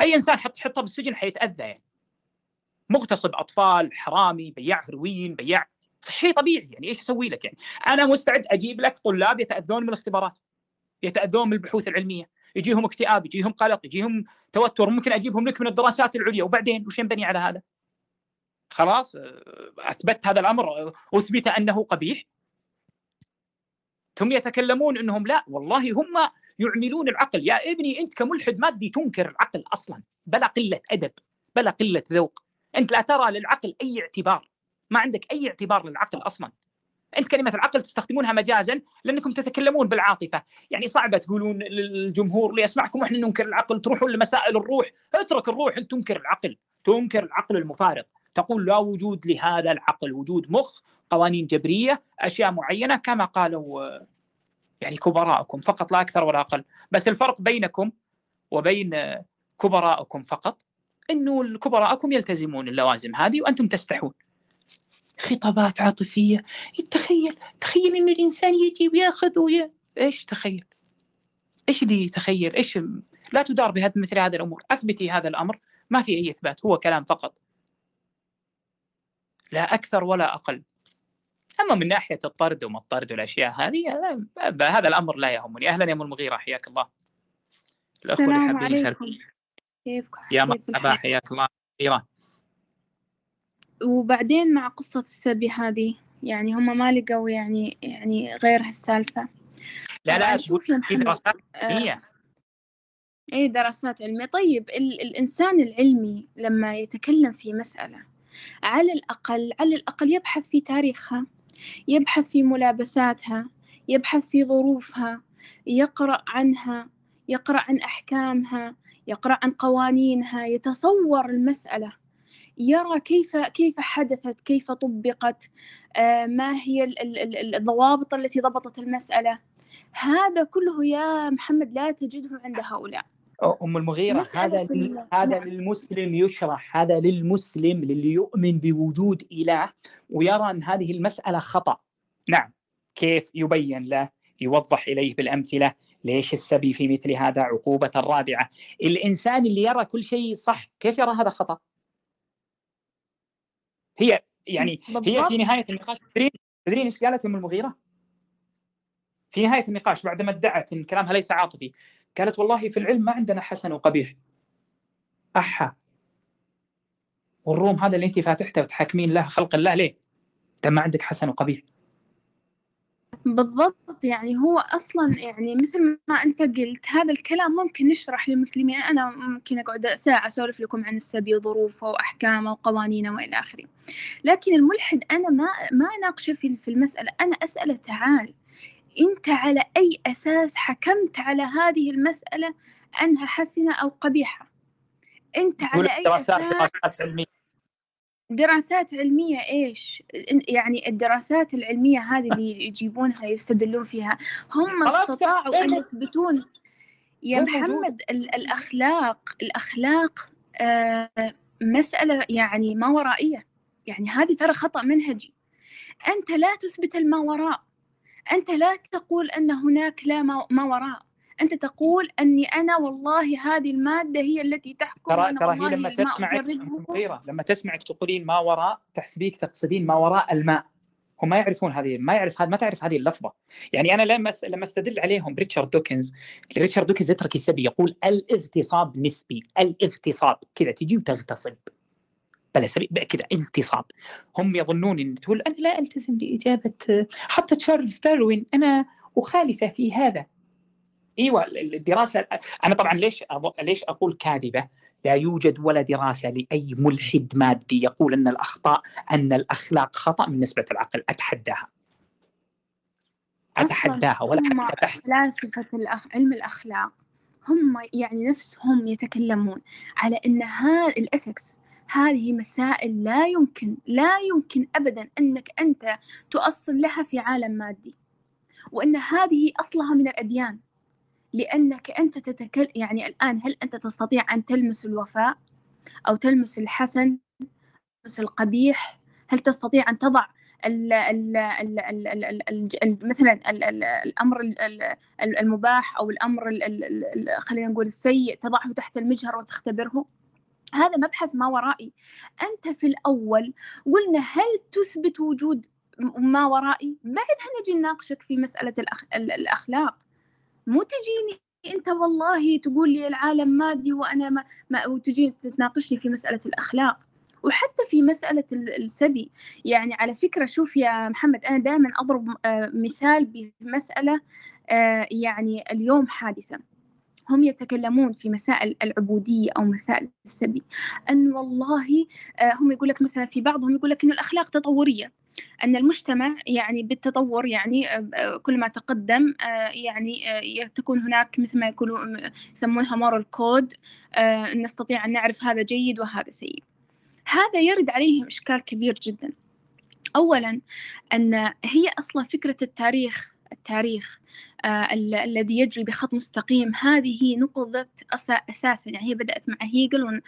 أي إنسان حط حطه بالسجن حيتأذى يعني. مغتصب أطفال حرامي بياع هروين بياع شيء طبيعي يعني إيش أسوي لك يعني؟ أنا مستعد أجيب لك طلاب يتأذون من الاختبارات يتأذون من البحوث العلمية يجيهم اكتئاب يجيهم قلق يجيهم توتر ممكن أجيبهم لك من الدراسات العليا وبعدين وش ينبني على هذا؟ خلاص أثبت هذا الأمر أثبت أنه قبيح. ثم يتكلمون إنهم لا والله هم يعملون العقل. يا ابني أنت كملحد مادي تنكر العقل أصلا بلا قلة أدب بلا قلة ذوق. أنت لا ترى للعقل أي اعتبار. ما عندك أي اعتبار للعقل أصلا. أنت كلمة العقل تستخدمونها مجازا لأنكم تتكلمون بالعاطفة. يعني صعبة تقولون للجمهور ليسمعكم إحنا ننكر العقل تروحون لمسائل الروح. اترك الروح انت تنكر العقل. تنكر العقل المفارق. تقول لا وجود لهذا العقل وجود مخ قوانين جبرية أشياء معينة كما قالوا يعني كبراءكم فقط لا أكثر ولا أقل. بس الفرق بينكم وبين كبراءكم فقط إنه كبراءكم يلتزمون اللوازم هذه وأنتم تستحون. خطابات عاطفية. تخيل تخيل إنه الإنسان يجي وياخذ ويا إيش تخيل؟ إيش اللي يتخيل؟ إيش لا تدار بهذا مثل هذه الأمور. أثبتي هذا الأمر. ما في أي إثبات هو كلام فقط. لا أكثر ولا أقل. أما من ناحية الطرد وما الطرد والأشياء هذه هذا الأمر لا يهمني. أهلا يا أم المغيرة حياك الله. الأخوة اللي حابين يشاركوا كيفكم؟ يا مرحبا حياك الله. كثيرا وبعدين مع قصة السبي هذه يعني هم ما لقوا يعني يعني غير هالسالفة. لا لا شوف في دراسات علمية. آه اي دراسات علمية. طيب ال الإنسان العلمي لما يتكلم في مسألة على الأقل على الأقل يبحث في تاريخها يبحث في ملابساتها يبحث في ظروفها يقرأ عنها يقرأ عن أحكامها يقرأ عن قوانينها يتصور المسألة. يرى كيف كيف حدثت كيف طبقت آه ما هي الضوابط التي ضبطت المسألة. هذا كله يا محمد لا تجده عند هؤلاء. أم المغيرة هذا هذا للمسلم يشرح هذا للمسلم للي يؤمن بوجود إله ويرى أن هذه المسألة خطأ. نعم كيف يبين له يوضح إليه بالأمثلة ليش السبي في مثل هذا عقوبة رادعه الإنسان اللي يرى كل شيء صح كيف يرى هذا خطأ؟ هي يعني بالضبط. هي في نهاية النقاش تدرين تدرين إيش قالت أم المغيرة؟ في نهاية النقاش بعدما ادعت إن كلامها ليس عاطفي قالت والله في العلم ما عندنا حسن وقبيح أحا والروم هذا اللي أنت فاتحته وتحاكمين له خلق الله ليه؟ انت ما عندك حسن وقبيح بالضبط يعني هو أصلا يعني مثل ما أنت قلت هذا الكلام ممكن نشرح للمسلمين. أنا ممكن أقعد ساعة أسولف لكم عن السبي وظروفه وأحكامه وقوانينه وإلى آخره. لكن الملحد أنا ما ما أناقشه في في المسألة. أنا أسأله تعال أنت على أي أساس حكمت على هذه المسألة أنها حسنة أو قبيحة؟ أنت على أي دراسات أساس دراسات علميه دراسات علمية إيش؟ يعني الدراسات العلمية هذه اللي يجيبونها يستدلون فيها هم استطاعوا أن يثبتون يا. محمد ال- الأخلاق الأخلاق آه مسألة يعني ما ورائية. يعني هذه ترى خطأ منهجي. أنت لا تثبت الما وراء. أنت لا تقول أن هناك لا ما وراء. أنت تقول أني أنا والله هذه المادة هي التي تحكم ترى ترى هي لما تسمعك. مغيرة لما تسمعك تقولين ما وراء تحسبيك تقصدين ما وراء الماء. هم ما يعرفون هذه ما يعرف هذا ما تعرف هذه اللفظة. يعني أنا لما لما أستدل عليهم ريتشارد دوكنز ريتشارد دوكنز يترك السبي يقول الاغتصاب نسبي الاغتصاب. كذا تجي وتغتصب. بلا سبي بقى كذا اغتصاب هم يظنون إن تقول أنا لا ألتزم بإجابة حتى تشارلز داروين أنا اخالفه في هذا. إيوه الدراسة أنا طبعا ليش أض- ليش أقول كاذبة؟ لا يوجد ولا دراسة لأي ملحد مادي يقول أن الأخطاء أن الأخلاق خطأ من نسبة العقل. أتحداها. أتحداها ولا حتى بحث. فلاسفة الأخ... علم الأخلاق هم يعني نفسهم يتكلمون على أن هذا الإثكس هذه مسائل لا يمكن لا يمكن أبدا أنك أنت تؤصل لها في عالم مادي. وأن هذه أصلها من الأديان. لأنك أنت تتكلم يعني الآن هل أنت تستطيع أن تلمس الوفاء أو تلمس الحسن تلمس القبيح هل تستطيع أن تضع مثلا الامر المباح أو الامر خلينا نقول السيء تضعه تحت المجهر وتختبره هذا مبحث ما ورائي انت في الأول قلنا هل تثبت وجود ما ورائي بعدها نجي نناقشك في مساله الأخلاق مو تجيني أنت والله تقول لي العالم مادي وأنا ما, ما وتجي تناقشني في مسألة الأخلاق وحتى في مسألة ال- السبي. يعني على فكرة شوف يا محمد أنا دائما أضرب آه، مثال بمسألة آه، يعني اليوم حادثة. هم يتكلمون في مسائل العبودية أو مسائل السبي. أن والله آه، هم يقول لك مثلا في بعضهم يقول لك أن الأخلاق تطورية. أن المجتمع يعني بالتطور يعني آه، آه، كل ما تقدم آه، يعني تكون هناك مثل ما يقولوا يسمونها moral code نستطيع أن نعرف هذا جيد وهذا سيء. هذا يرد عليهم إشكال كبير جدا. أولا أن هي أصلا فكرة التاريخ التاريخ آه، الذي يجري بخط مستقيم هذه هي نقضت أساسا يعني هي بدأت مع هيجل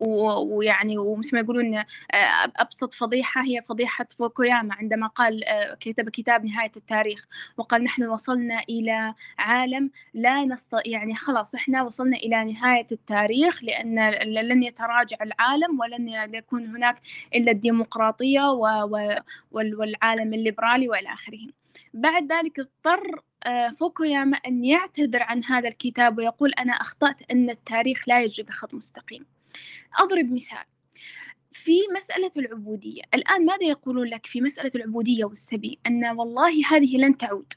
ويعني ومثل ما يقولون آه، أبسط فضيحة هي فضيحة فوكوياما عندما قال آه، كتب كتاب نهاية التاريخ وقال نحن وصلنا إلى عالم لا نست يعني خلاص إحنا وصلنا إلى نهاية التاريخ لأن لن يتراجع العالم ولن يكون هناك إلا الديمقراطية والعالم الليبرالي وإلى آخره. بعد ذلك اضطر آه، فوكوياما أن يعتذر عن هذا الكتاب ويقول أنا أخطأت أن التاريخ لا يجري بخط مستقيم. أضرب مثال. في مسألة العبودية. الآن ماذا يقولون لك في مسألة العبودية والسبي أن والله هذه لن تعود.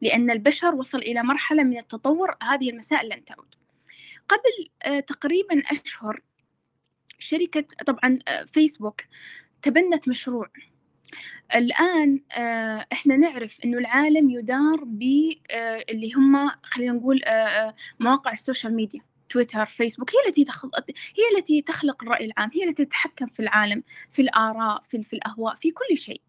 لأن البشر وصل إلى مرحلة من التطور هذه المسائل لن تعود. قبل آه، تقريبا أشهر شركة طبعا آه، فيسبوك تبنت مشروع. الآن آه، إحنا نعرف إنه العالم يدار ب آه، اللي هم خلينا نقول آه، مواقع ال social media تويتر فيسبوك هي التي تخلق هي التي تخلق الرأي العام هي التي تتحكم في العالم في الآراء في, في الأهواء في كل شيء.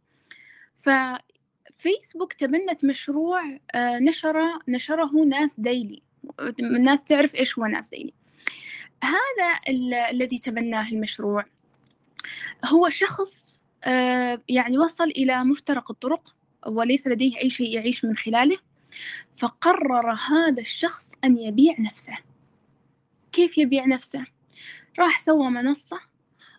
ففيسبوك تبنت مشروع آه، نشر نشره ناس ديلي الناس تعرف إيش هو ناس ديلي هذا ال- الذي تبناه المشروع. هو شخص يعني وصل إلى مفترق الطرق وليس لديه أي شيء يعيش من خلاله فقرر هذا الشخص أن يبيع نفسه. كيف يبيع نفسه؟ راح سوى منصة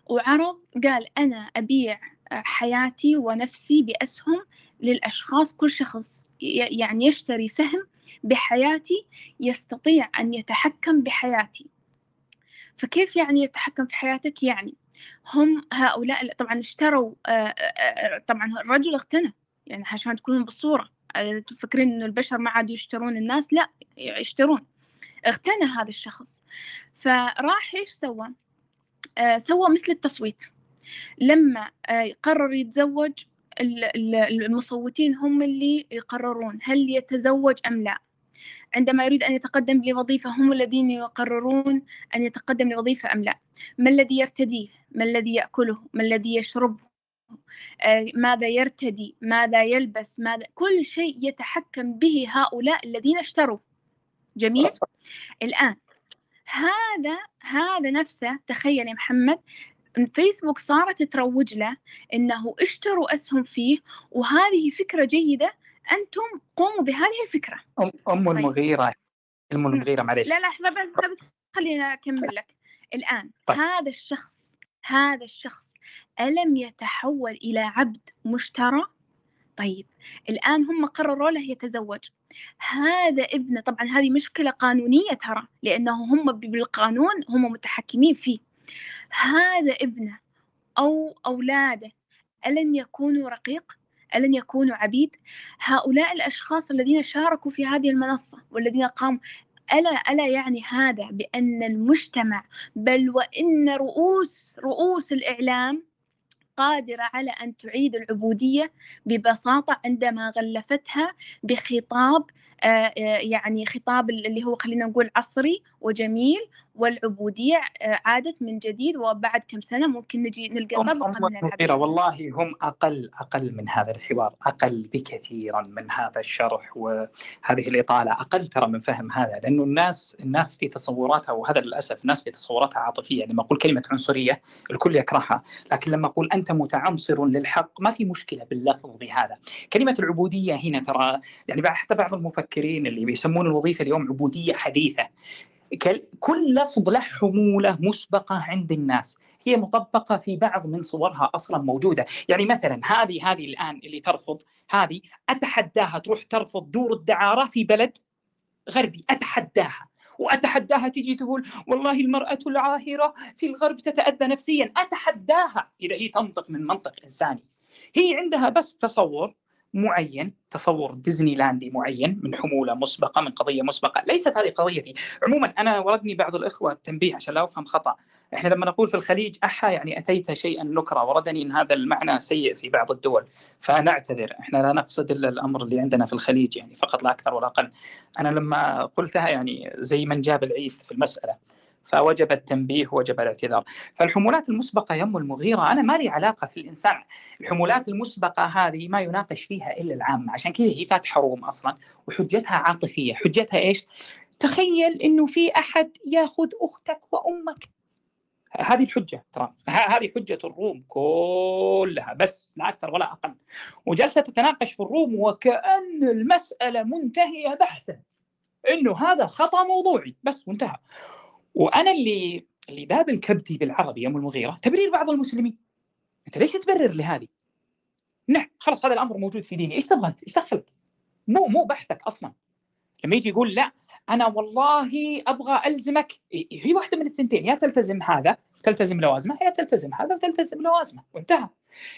وعرض قال أنا أبيع حياتي ونفسي بأسهم للأشخاص كل شخص يعني يشتري سهم بحياتي يستطيع أن يتحكم بحياتي. فكيف يعني يتحكم في حياتك؟ يعني هم هؤلاء طبعا اشتروا آه، آه، آه، طبعا الرجل اغتنى يعني عشان تكونوا بالصورة. تفكرين إنه البشر ما عادوا يشترون الناس لا يشترون. اغتنى هذا الشخص. فراح إيش سوى؟ سوى مثل التصويت. لما قرر يتزوج المصوتين هم اللي يقررون هل يتزوج أم لا. عندما يريد أن يتقدم لوظيفة هم الذين يقررون أن يتقدم لوظيفة أم لا؟ ما الذي يرتديه؟ ما الذي يأكله؟ ما الذي يشربه؟ آه، ماذا يرتدي؟ ماذا يلبس؟ ماذا؟ كل شيء يتحكم به هؤلاء الذين اشتروا. جميل؟ الآن هذا هذا نفسه تخيل يا محمد فيسبوك صارت تروج له إنه اشتروا أسهم فيه وهذه فكرة جيدة أنتم قوموا بهذه الفكرة. ام أم طيب. المغيرة. أم المغيرة معلش لا لحظه بس بس خلينا أكمل لك. الآن طيب. هذا الشخص هذا الشخص ألم يتحول إلى عبد مشترى؟ طيب الآن هم قرروا له يتزوج. هذا ابنه طبعا هذه مشكلة قانونية ترى لأنه هم بالقانون هم متحكمين فيه. هذا ابنه أو أولاده ألن يكونوا رقيق؟ ألن يكونوا عبيد؟ هؤلاء الأشخاص الذين شاركوا في هذه المنصة والذين قاموا ألا ألا يعني هذا بأن المجتمع بل وإن رؤوس رؤوس الإعلام قادرة على أن تعيد العبودية ببساطة عندما غلفتها بخطاب آه، آه، يعني خطاب اللي هو خلينا نقول عصري وجميل والعبودية آه، عادت من جديد وبعد كم سنة ممكن نجي نلقى طبقة من العبيد. والله هم أقل أقل من هذا الحوار أقل بكثيرا من هذا الشرح وهذه الإطالة أقل ترى من فهم هذا لأنه الناس الناس في تصوراتها وهذا للأسف الناس في تصوراتها عاطفية لما أقول كلمة عنصرية الكل يكرهها لكن لما أقول أنت متعنصر للحق ما في مشكلة باللفظ بهذا. كلمة العبودية هنا ترى يعني حتى بعض المفكرين اللي بيسمون الوظيفة اليوم عبودية حديثة كل لفظ له حمولة مسبقة عند الناس. هي مطبقة في بعض من صورها أصلا موجودة. يعني مثلا هذه هذه الآن اللي ترفض هذه أتحداها تروح ترفض دور الدعارة في بلد غربي أتحداها. وأتحداها تجي تقول والله المرأة العاهرة في الغرب تتأذى نفسيا. أتحداها. إذا هي تنطق من منطق إنساني. هي عندها بس تصور معين تصور ديزني لاندي معين من حمولة مسبقة من قضية مسبقة ليست هذه قضيتي. عموما أنا وردني بعض الإخوة التنبيه عشان لا أفهم خطأ. إحنا لما نقول في الخليج أحا يعني أتيت شيئا نكرا وردني إن هذا المعنى سيء في بعض الدول. فنعتذر إحنا لا نقصد إلا الأمر اللي عندنا في الخليج يعني فقط لا أكثر ولا أقل. أنا لما قلتها يعني زي من جاب العيد في المسألة. فوجب التنبيه ووجب الاعتذار. فالحمولات المسبقة يم المغيرة أنا ما لي علاقة في الإنسان. الحمولات المسبقة هذه ما يناقش فيها إلا العامة. عشان كذا هي فاتحة روم أصلا وحجتها عاطفية. حجتها إيش؟ تخيل إنه في أحد ياخذ أختك وأمك. هذه الحجة ترى. هذه حجة الروم كلها بس لا أكثر ولا أقل. وجلسة تتناقش في الروم وكأن المسألة منتهية بحثا إنه هذا خطأ موضوعي. بس وانتهى. وأنا اللي اللي ذاب الكبدي بالعربي يوم المغيرة تبرير بعض المسلمين انت ليش تبرر لهذه؟ نعم خلاص هذا الأمر موجود في ديني إيش تبغى أنت؟ إيش دخلك؟ مو مو بحثك أصلا لما يجي يقول لا أنا والله أبغى ألزمك هي واحدة من الثنتين يا تلتزم هذا تلتزم لوازمة يا تلتزم هذا وتلتزم لوازمة وانتهى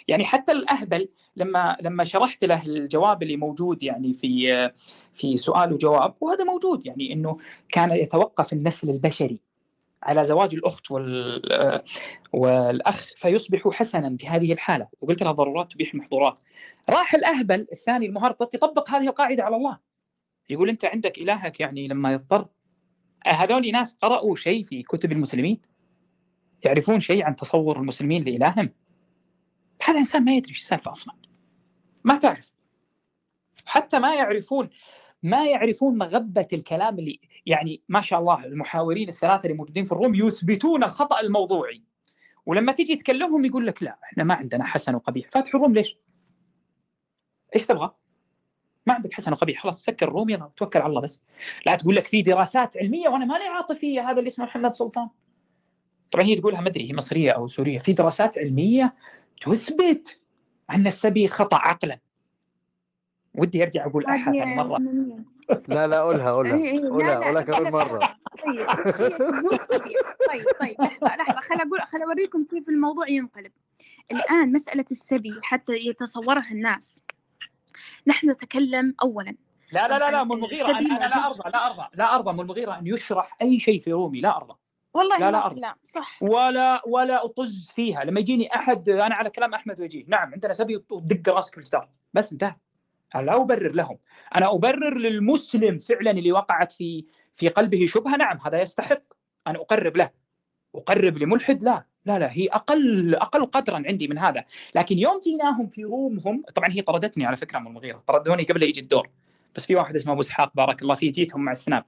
يعني حتى الأهبل لما لما شرحت له الجواب اللي موجود يعني في في سؤال وجواب وهذا موجود يعني إنه كان يتوقف النسل البشري على زواج الأخت وال والأخ فيصبح حسنا في هذه الحالة. وقلت له ضرورات تبيح المحظورات راح الأهبل الثاني المهرطق يطبق هذه القاعدة على الله. يقول أنت عندك إلهك يعني لما يضطر. هذول ناس قرأوا شيء في كتب المسلمين؟ يعرفون شيء عن تصور المسلمين لإلههم؟ هذا إنسان ما يدري إيش السالفة أصلا. ما تعرف. حتى ما يعرفون ما يعرفون مغبة الكلام اللي يعني ما شاء الله المحاورين الثلاثة اللي موجودين في الروم يثبتون الخطأ الموضوعي. ولما تيجي تكلمهم يقول لك لا إحنا ما عندنا حسن وقبيح. فاتح الروم ليش؟ إيش تبغى؟ ما عندك حسن وقبيح. خلاص سكر الروم يلا توكل على الله بس. لا تقول لك في دراسات علمية وأنا مالي عاطفية هذا اللي اسمه محمد سلطان. طبعا هي تقولها ما أدري هي مصرية أو سورية. في دراسات علمية تثبت أن السبي خطأ عقلا. ودي أرجع أقول ثاني مرة. لا لا قولها قولها. إيه، إيه، لا، قولها لا، قولها كمان لا، مرة. طيب تقول- طيب طيب لحظة لحظة خل أقول خل أوريكم كيف الموضوع ينقلب. الآن مسألة السبي حتى يتصورها الناس. نحن نتكلم أولا لا لا لا لا ام المغيره أنا لا. أرضى لا أرضى لا أرضى ام المغيره أن يشرح أي شيء في room ي لا أرضى. والله لا، لا، ما أرض. كلام صح. ولا ولا طز فيها. لما يجيني أحد أنا على كلام أحمد وجيه. نعم عندنا سبي ودق رأسك في الجدار. بس انتهى. أنا لا أبرر لهم؟ أنا أبرر للمسلم فعلا اللي وقعت في في قلبه شبهة؟ نعم هذا يستحق أن أبرر له. أبرر لملحد؟ لا لا لا هي أقل أقل قدرا عندي من هذا. لكن يوم جيناهم في room هم طبعا هي طردتني على فكرة ام المغيرة طردوني قبل يجي الدور. بس في واحد اسمه أبو إسحاق بارك الله فيه جيتهم مع السناب.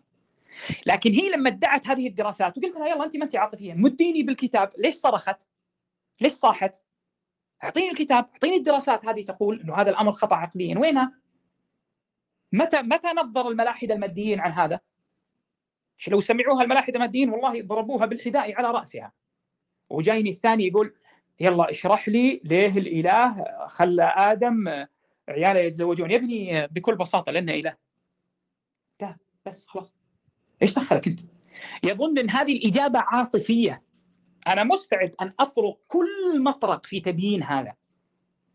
لكن هي لما ادعت هذه الدراسات وقلت لها يلا أنت ما أنت عاطفيه مديني بالكتاب ليش صرخت؟ ليش صاحت؟ أعطيني الكتاب أعطيني الدراسات. هذه تقول إنه هذا الأمر خطأ عقليا. وينها؟ متى متى نظر الملاحدة الماديين عن هذا؟ لو سمعوها الملاحدة الماديين والله ضربوها بالحذاء على رأسها. وجايني الثاني يقول يلا اشرح لي ليه الإله خلى آدم عياله يتزوجون. يا ابني بكل بساطة لأنه إله. انتهى. بس خلاص. إيش دخلك أنت؟ يظن إن هذه الإجابة عاطفية. أنا مستعد أن أطرق كل مطرق في تبيين هذا.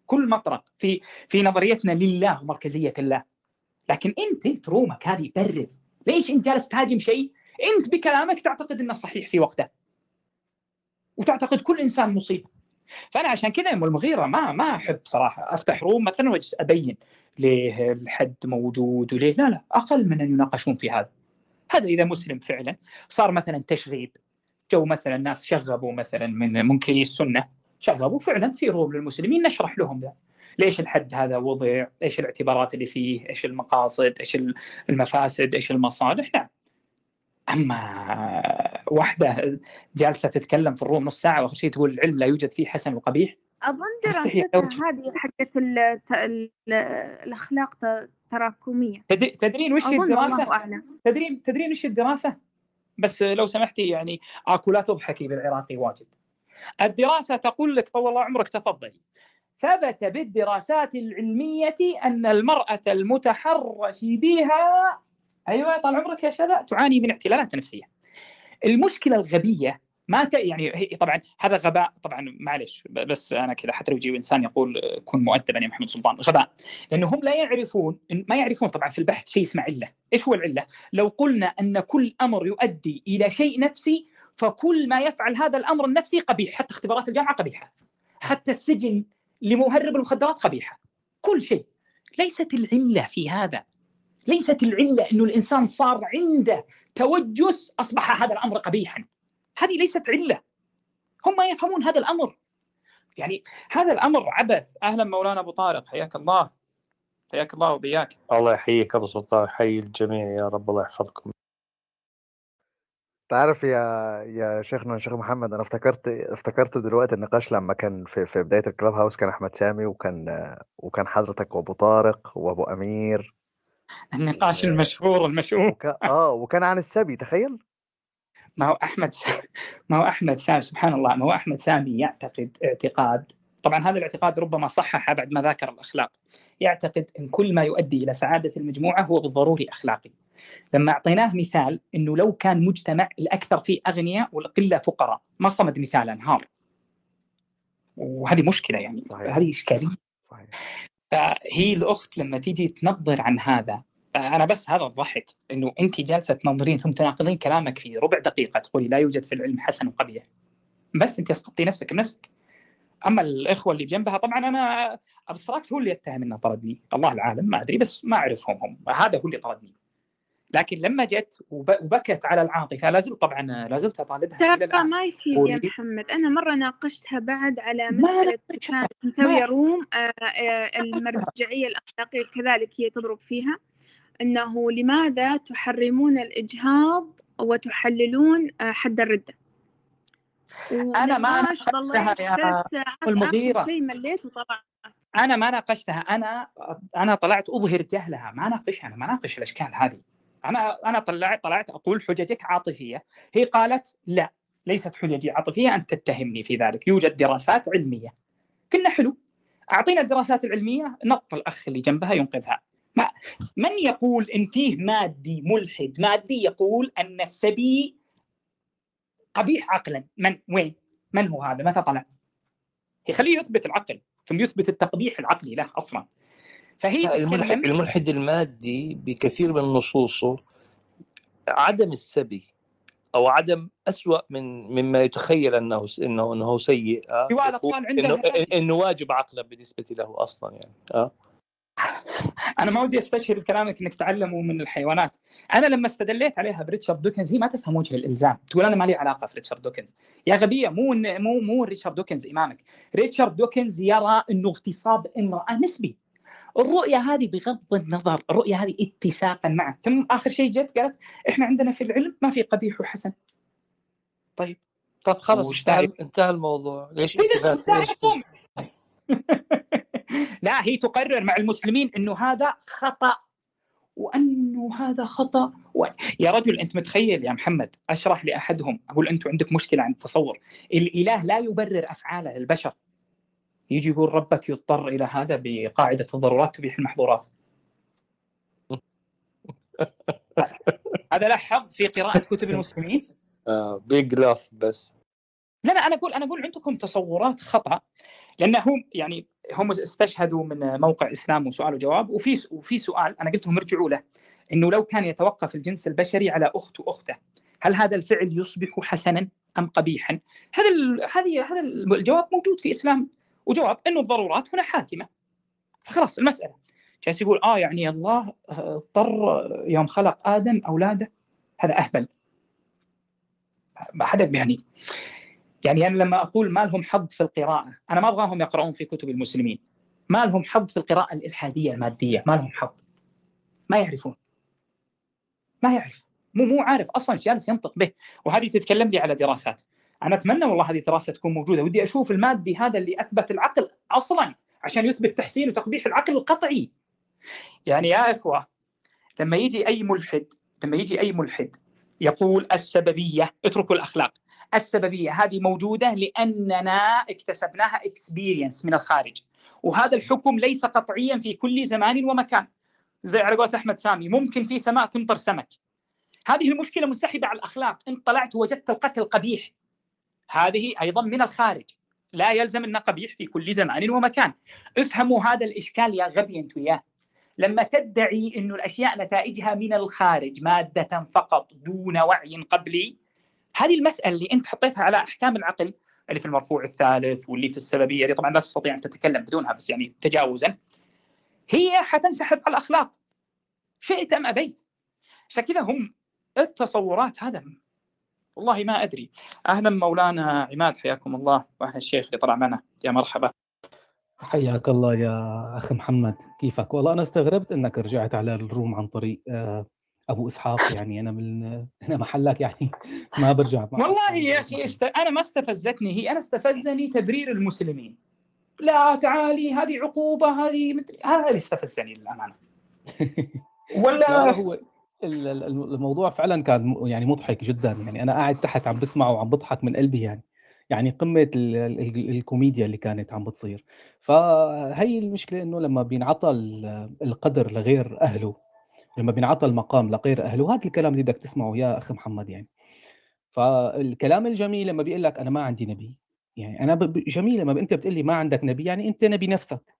كل مطرق في في نظريتنا لله ومركزية الله. لكن أنت أنت رومك هذه برر. ليش انت جالس تهاجم شيء؟ أنت بكلامك تعتقد إنه صحيح في وقته. وتعتقد كل إنسان مصيبه فأنا عشان كذا أم المغيرة ما ما أحب صراحة أفتح روم مثلا وأجلس أبين ليه الحد موجود وليه. لا لا أقل من أن يناقشون في هذا. هذا إذا مسلم فعلا. صار مثلا تشغيب جو مثلا ناس شغبوا مثلا من منكري السنة شغبوا فعلا في روم للمسلمين نشرح لهم ذا ليش الحد هذا وضع؟ إيش الاعتبارات اللي فيه؟ إيش المقاصد؟ إيش المفاسد؟ إيش المصالح؟ نعم. أما واحدة جالسة تتكلم في الروم نص ساعة واخر شيء تقول العلم لا يوجد فيه حسن وقبيح مستحيل دراستها هذه حقت ال- ت- ال- الأخلاق ت- تراكمية تدري تدرين وش الدراسة؟ تدرين تدرين وش الدراسة؟ بس لو سمحتي يعني أكو لا تضحكي بالعراقي واجد. الدراسة تقول لك طول الله عمرك تفضلي. ثبت بالدراسات العلمية أن المرأة المتحرش بها أيوه طال عمرك يا شذا تعاني من اعتلالات نفسية. المشكلة الغبية ما ت... يعني طبعا هذا غباء طبعا معلش بس أنا كذا حتى لو يجي إنسان يقول كن مؤدبا يا محمد سلطان غباء لأنه هم لا يعرفون ما يعرفون طبعا في البحث شيء اسمه علة، إيش هو العلة؟ لو قلنا أن كل أمر يؤدي إلى شيء نفسي فكل ما يفعل هذا الأمر النفسي قبيح، حتى اختبارات الجامعة قبيحة. حتى السجن لمهرب المخدرات قبيحة. كل شيء. ليست العلة في هذا. ليست العلة انه الإنسان صار عنده توجس أصبح هذا الأمر قبيحا. هذه ليست علة. هم ما يفهمون هذا الأمر. يعني هذا الأمر عبث. أهلا مولانا أبو طارق حياك الله. حياك الله وبياك. الله يحييك أبو سلطان يحيي الجميع يا رب الله يحفظكم تعرف يا يا شيخنا شيخ محمد أنا افتكرت افتكرت دلوقتي النقاش لما كان في في بداية الكلاب هاوس كان أحمد سامي وكان وكان حضرتك وأبو طارق وأبو أمير النقاش المشهور المشهور وك... آه وكان عن السبي تخيل ما هو أحمد س... ما هو أحمد سامي سبحان الله ما هو أحمد سامي يعتقد اعتقاد. طبعا هذا الاعتقاد ربما صحح بعد ما ذاكر الأخلاق. يعتقد إن كل ما يؤدي إلى سعادة المجموعة هو بالضروري أخلاقي. لما أعطيناه مثال إنه لو كان مجتمع الأكثر فيه أغنياء والقلة فقراء ما صمد مثال أنهار. وهذه مشكلة يعني صحيح. هذه إشكالية. صحيح. فهي الأخت لما تيجي تنظر عن هذا أنا بس هذا الضحك إنه انت جالسة تنظرين ثم تناقضين كلامك في ربع دقيقة تقولي لا يوجد في العلم حسن وقبيح بس انت اسقطتي نفسك بنفسك. أما الإخوة اللي جنبها طبعا أنا Abstract هو اللي يتهم إنه طردني. الله العالم ما أدري بس ما أعرفهم هم. هذا هو اللي طردني. لكن لما جت وب- وبكت على العاطفة لا زلت طبعا لا زلت أطالبها ترى ما يفيد يا. محمد أنا مرة ناقشتها بعد على ناقشها. كانت مسوية ما- روم آه، آه، المرجعية الأخلاقية كذلك هي تضرب فيها. أنه لماذا تحرمون الإجهاض وتحللون آه، حد الردة؟ أنا ما ناقشتها يا المغيرة. شيء مليت وطلعت. أنا ما ناقشتها. أنا أنا طلعت اظهر جهلها ما ناقشها أنا ما ناقش الأشكال هذه. أنا أنا طلعت طلعت أقول حججك عاطفية. هي قالت لا ليست حججي عاطفية أنت تتهمني في ذلك. يوجد دراسات علمية. قلنا حلو. أعطينا الدراسات العلمية نط الأخ اللي جنبها ينقذها. ما من يقول إن فيه مادي ملحد؟ مادي يقول أن السبي قبيح عقلا. من؟ وين؟ من هو هذا؟ متى طلع؟ يخليه يثبت العقل ثم يثبت التقبيح العقلي له أصلا. فهي الملحد, الملحد المادي بكثير من نصوصه عدم السبي أو عدم أسوأ من مما يتخيل أنه انه إنه سيء آه الاطفال إنه, إنه واجب عقلا بالنسبة له أصلا يعني آه. أنا ما ودي أستشهد بكلامك إنك تعلموا من الحيوانات. أنا لما استدليت عليها بريتشارد دوكنز هي ما تفهم وجه الإلزام. تقول أنا ما لي علاقة في ريتشارد دوكنز. يا غبية مو مو مو ريتشارد دوكنز إمامك. ريتشارد دوكنز يرى إنه اغتصاب امرأة نسبي. الرؤية هذه بغض النظر الرؤية هذه اتساقا معه. ثم آخر شيء جت قالت إحنا عندنا في العلم ما في قبيح وحسن. طيب. طب خلاص انتهى انتهى الموضوع. ليش لا هي تقرر مع المسلمين إنه هذا خطأ وأنه هذا خطأ. و... يا رجل أنت متخيل يا محمد؟ أشرح لأحدهم أقول أنتم عندك مشكلة عند التصور. الإله لا يبرر افعاله البشر. يجي يقول ربك يضطر إلى هذا بقاعدة الضرورات تبيح المحظورات. هذا له حظ في قراءة كتب المسلمين. آه بيج لاف بس. لا لا أنا أقول أنا أقول عندكم تصورات خطأ. لانهم يعني هم استشهدوا من موقع إسلام وسؤال وجواب وفي وفي سؤال أنا قلت لهم ارجعوا له إنه لو كان يتوقف الجنس البشري على أخت وأخته هل هذا الفعل يصبح حسنا أم قبيحا؟ هذا هذه هذا الجواب موجود في إسلام وجواب إنه الضرورات هنا حاكمة. فخلاص المسألة. جالس يقول آه يعني الله اضطر يوم خلق آدم أولاده هذا أهبل. هذا يعني يعني أنا لما أقول ما لهم حظ في القراءة أنا ما أبغاهم يقرؤون في كتب المسلمين. ما لهم حظ في القراءة الإلحادية المادية ما لهم حظ. ما يعرفون. ما يعرف. مو مو عارف. أصلا جالس ينطق به. وهذه تتكلم لي على دراسات. أنا أتمنى والله هذه الدراسة تكون موجودة. ودي أشوف المادي هذا اللي أثبت العقل أصلا عشان يثبت تحسين وتقبيح العقل القطعي. يعني يا إخوة لما يجي أي ملحد لما يجي أي ملحد يقول السببية اتركوا الأخلاق. السببية هذه موجودة لأننا اكتسبناها اكسبيرينس من الخارج. وهذا الحكم ليس قطعيا في كل زمان ومكان. زي على قولة أحمد سامي ممكن في سماء تمطر سمك. هذه المشكلة منسحبة على الأخلاق. انت طلعت وجدت القتل قبيح. هذه أيضا من الخارج. لا يلزم انه قبيح في كل زمان ومكان. افهموا هذا الإشكال يا غبي أنت وياه. لما تدعي إنه الأشياء نتائجها من الخارج مادة فقط دون وعي قبلي هذه المسألة اللي أنت حطيتها على أحكام العقل اللي في المرفوع الثالث واللي في السببية اللي طبعا لا تستطيع أن تتكلم بدونها بس يعني تجاوزا هي حتنسحب على الأخلاق. شئت أم أبيت؟ عشان كذا هم التصورات هذا. والله ما أدري. أهلا مولانا عماد حياكم الله. واهلا الشيخ اللي طلع معنا. يا مرحبا. حياك الله يا اخ محمد. كيفك؟ والله أنا استغربت إنك رجعت على الروم عن طريق آه، أبو إسحاق. يعني أنا من أنا محلك يعني ما برجع. والله يا أخي است... أنا ما استفزتني هي أنا استفزني تبرير المسلمين. لا تعالي هذه عقوبة هذه مدري هذا اللي استفزني للأمانة. ولا هو الموضوع فعلا كان يعني مضحك جدا. يعني أنا قاعد تحت عم بسمعه وعم بضحك من قلبي يعني. يعني قمة الكوميديا اللي كانت عم بتصير. فهي المشكلة إنه لما بينعطى القدر لغير أهله لما بينعطى المقام لغير أهله هذا الكلام اللي بدك تسمعه يا أخي محمد يعني. فالكلام الجميل لما بيقول لك أنا ما عندي نبي يعني أنا جميل لما أنت بتقول لي ما عندك نبي يعني أنت نبي نفسك.